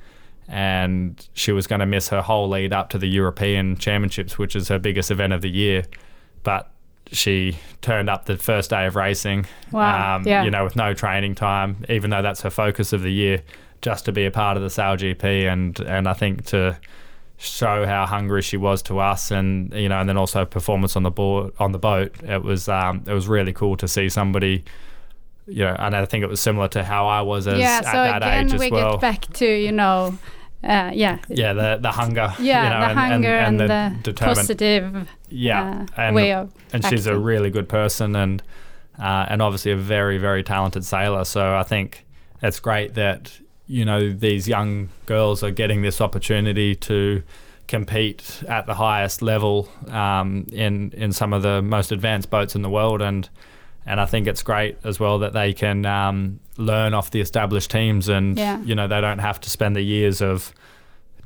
[SPEAKER 3] And she was going to miss her whole lead up to the European Championships, which is her biggest event of the year. But she turned up the first day of racing.
[SPEAKER 1] Wow. Um, yeah.
[SPEAKER 3] You know, with no training time, even though that's her focus of the year, just to be a part of the Sail GP and and I think to show how hungry she was to us and you know and then also performance on the board on the boat it was um, it was really cool to see somebody you know and I think it was similar to how I was as
[SPEAKER 1] yeah,
[SPEAKER 3] at
[SPEAKER 1] so
[SPEAKER 3] that
[SPEAKER 1] again,
[SPEAKER 3] age as
[SPEAKER 1] we
[SPEAKER 3] well.
[SPEAKER 1] get back to you know uh, yeah.
[SPEAKER 3] Yeah, the the hunger.
[SPEAKER 1] Yeah,
[SPEAKER 3] you know,
[SPEAKER 1] the
[SPEAKER 3] and,
[SPEAKER 1] hunger
[SPEAKER 3] and,
[SPEAKER 1] and,
[SPEAKER 3] and
[SPEAKER 1] the, the positive.
[SPEAKER 3] Yeah,
[SPEAKER 1] uh,
[SPEAKER 3] and,
[SPEAKER 1] way of.
[SPEAKER 3] And
[SPEAKER 1] acting.
[SPEAKER 3] she's a really good person and uh, and obviously a very very talented sailor. So I think it's great that you know these young girls are getting this opportunity to compete at the highest level um, in in some of the most advanced boats in the world and and I think it's great as well that they can um, learn off the established teams, and
[SPEAKER 1] yeah.
[SPEAKER 3] you know they don't have to spend the years of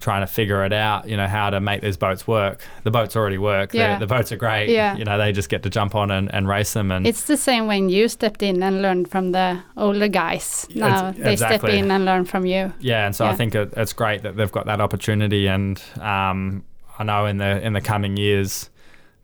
[SPEAKER 3] trying to figure it out. You know how to make these boats work. The boats already work.
[SPEAKER 1] Yeah.
[SPEAKER 3] The, the boats are great.
[SPEAKER 1] Yeah.
[SPEAKER 3] You know they just get to jump on and, and race them. And
[SPEAKER 1] it's the same when you stepped in and learned from the older guys. Now they
[SPEAKER 3] exactly.
[SPEAKER 1] step in and learn from you.
[SPEAKER 3] Yeah, and so
[SPEAKER 1] Yeah.
[SPEAKER 3] I think it, it's great that they've got that opportunity, and um, I know in the in the coming years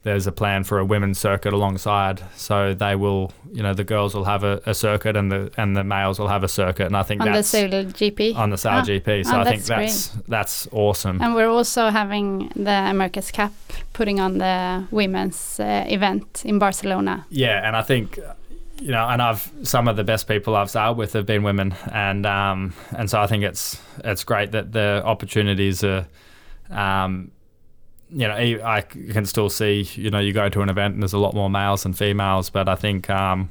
[SPEAKER 3] there's a plan for a women's circuit alongside. So they will, you know, the girls will have a, a circuit and the and the males will have a circuit, and I think
[SPEAKER 1] on the
[SPEAKER 3] that's
[SPEAKER 1] Sailor GP.
[SPEAKER 3] on the Sail
[SPEAKER 1] Ah,
[SPEAKER 3] GP. So
[SPEAKER 1] ah,
[SPEAKER 3] I think
[SPEAKER 1] that's
[SPEAKER 3] that's that's awesome.
[SPEAKER 1] And we're also having the America's Cup putting on the women's uh, event in Barcelona.
[SPEAKER 3] Yeah, and I think you know, and I've some of the best people I've sailed with have been women, and um, and so I think it's it's great that the opportunities are. Um, you know, I can still see, you know, you go to an event and there's a lot more males than females, but I think um,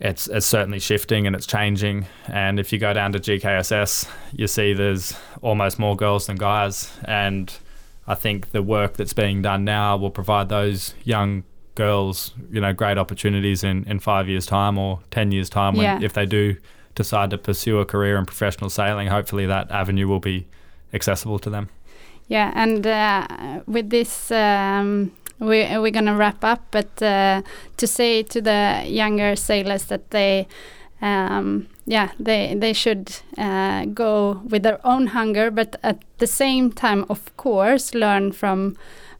[SPEAKER 3] it's it's certainly shifting and it's changing. And if you go down to GKSS, you see there's almost more girls than guys, and I think the work that's being done now will provide those young girls, you know, great opportunities in, in five years' time or ten years' time when
[SPEAKER 1] Yeah.
[SPEAKER 3] if they do decide to pursue a career in professional sailing. Hopefully, that avenue will be accessible to them.
[SPEAKER 1] Yeah, and uh, with this, um, we we're gonna wrap up. But uh, to say to the younger sailors that they, um, yeah, they they should uh, go with their own hunger, but at the same time, of course, learn from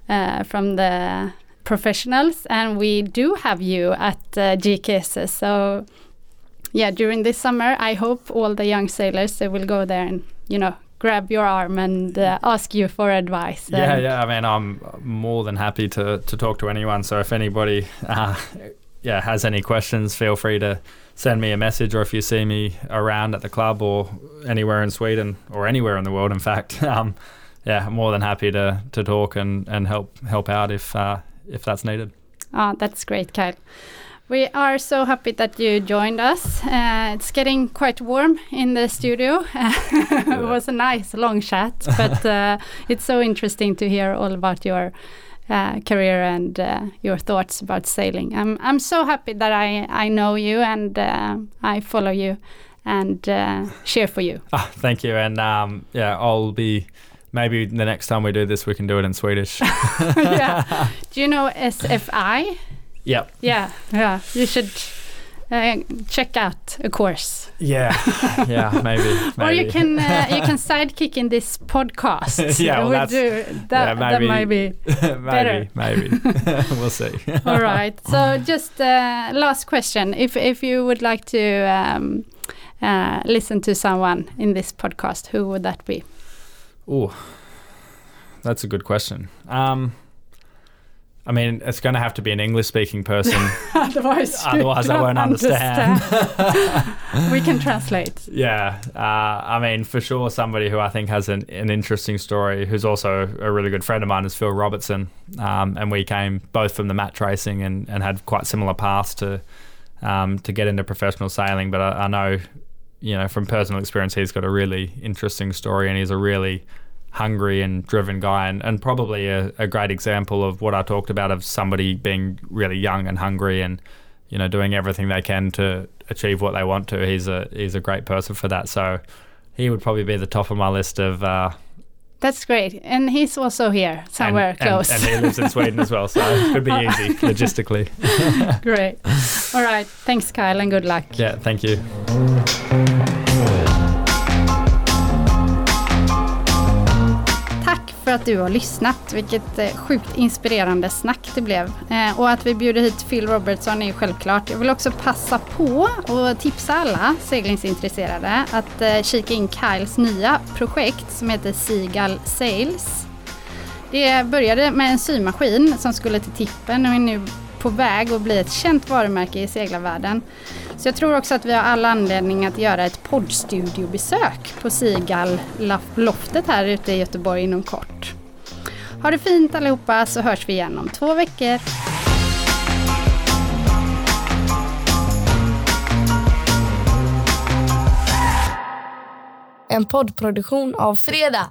[SPEAKER 1] uh, from the professionals. And we do have you at uh, GKS, so yeah, during this summer, I hope all the young sailors they will go there and you know grab your arm and uh, ask you for advice.
[SPEAKER 3] Yeah, yeah. I mean, I'm more than happy to, to talk to anyone. So if anybody, uh, yeah, has any questions, feel free to send me a message, or if you see me around at the club or anywhere in Sweden or anywhere in the world, in fact, um, yeah, I'm more than happy to, to talk and, and help help out if uh, if that's needed.
[SPEAKER 1] Ah, that's great, Kyle. We are so happy that you joined us. Uh, it's getting quite warm in the studio. it was a nice long chat, but uh, it's so interesting to hear all about your uh, career and uh, your thoughts about sailing. I'm I'm so happy that I I know you and uh, I follow you and uh, cheer for you.
[SPEAKER 3] Ah, thank you, and um, yeah, I'll be. Maybe the next time we do this, we can do it in Swedish.
[SPEAKER 1] yeah. Do you know SFI?
[SPEAKER 3] Yep.
[SPEAKER 1] Yeah, yeah. You should uh, check out a course.
[SPEAKER 3] Yeah. Yeah. Maybe. maybe.
[SPEAKER 1] Or you can uh, you can sidekick in this podcast.
[SPEAKER 3] Yeah, well,
[SPEAKER 1] We
[SPEAKER 3] that's-
[SPEAKER 1] do, that, that
[SPEAKER 3] maybe.
[SPEAKER 1] might be. better.
[SPEAKER 3] maybe. Maybe. we'll see.
[SPEAKER 1] All right. So just uh, last question: If if you would like to um, uh, listen to someone in this podcast, who would that be?
[SPEAKER 3] Oh, that's a good question. Um, I mean, it's going to have to be an English-speaking person.
[SPEAKER 1] Otherwise,
[SPEAKER 3] Otherwise I won't understand.
[SPEAKER 1] understand. we can translate.
[SPEAKER 3] yeah. Uh, I mean, for sure, somebody who I think has an, an interesting story, who's also a really good friend of mine, is Phil Robertson. Um, and we came both from the match racing and, and had quite similar paths to um, to get into professional sailing. But I, I know, you know, from personal experience, he's got a really interesting story, and he's a really hungry and driven guy, and, and probably a, a great example of what I talked about of somebody being really young and hungry, and you know, doing everything they can to achieve what they want to. He's a he's a great person for that. So he would probably be the top of my list of. Uh,
[SPEAKER 1] That's great, and he's also here somewhere
[SPEAKER 3] and,
[SPEAKER 1] close.
[SPEAKER 3] And, and he lives in Sweden as well, so it could be easy logistically.
[SPEAKER 1] Great. All right. Thanks, Kyle, and good luck.
[SPEAKER 3] Yeah, thank you.
[SPEAKER 1] För att du har lyssnat. Vilket eh, sjukt inspirerande snack det blev. Eh, och att vi bjuder hit Phil Robertson är ju självklart. Jag vill också passa på och tipsa alla seglingsintresserade att eh, kika in Kyles nya projekt som heter Seagull Sails. Det började med en symaskin som skulle till tippen och är nu på väg att bli ett känt varumärke i seglarvärlden. Så jag tror också att vi har alla anledning att göra ett poddstudiobesök på Seagull loftet här ute i Göteborg inom kort. Ha det fint allihopa så hörs vi igen om två veckor.
[SPEAKER 4] En poddproduktion av Fredag.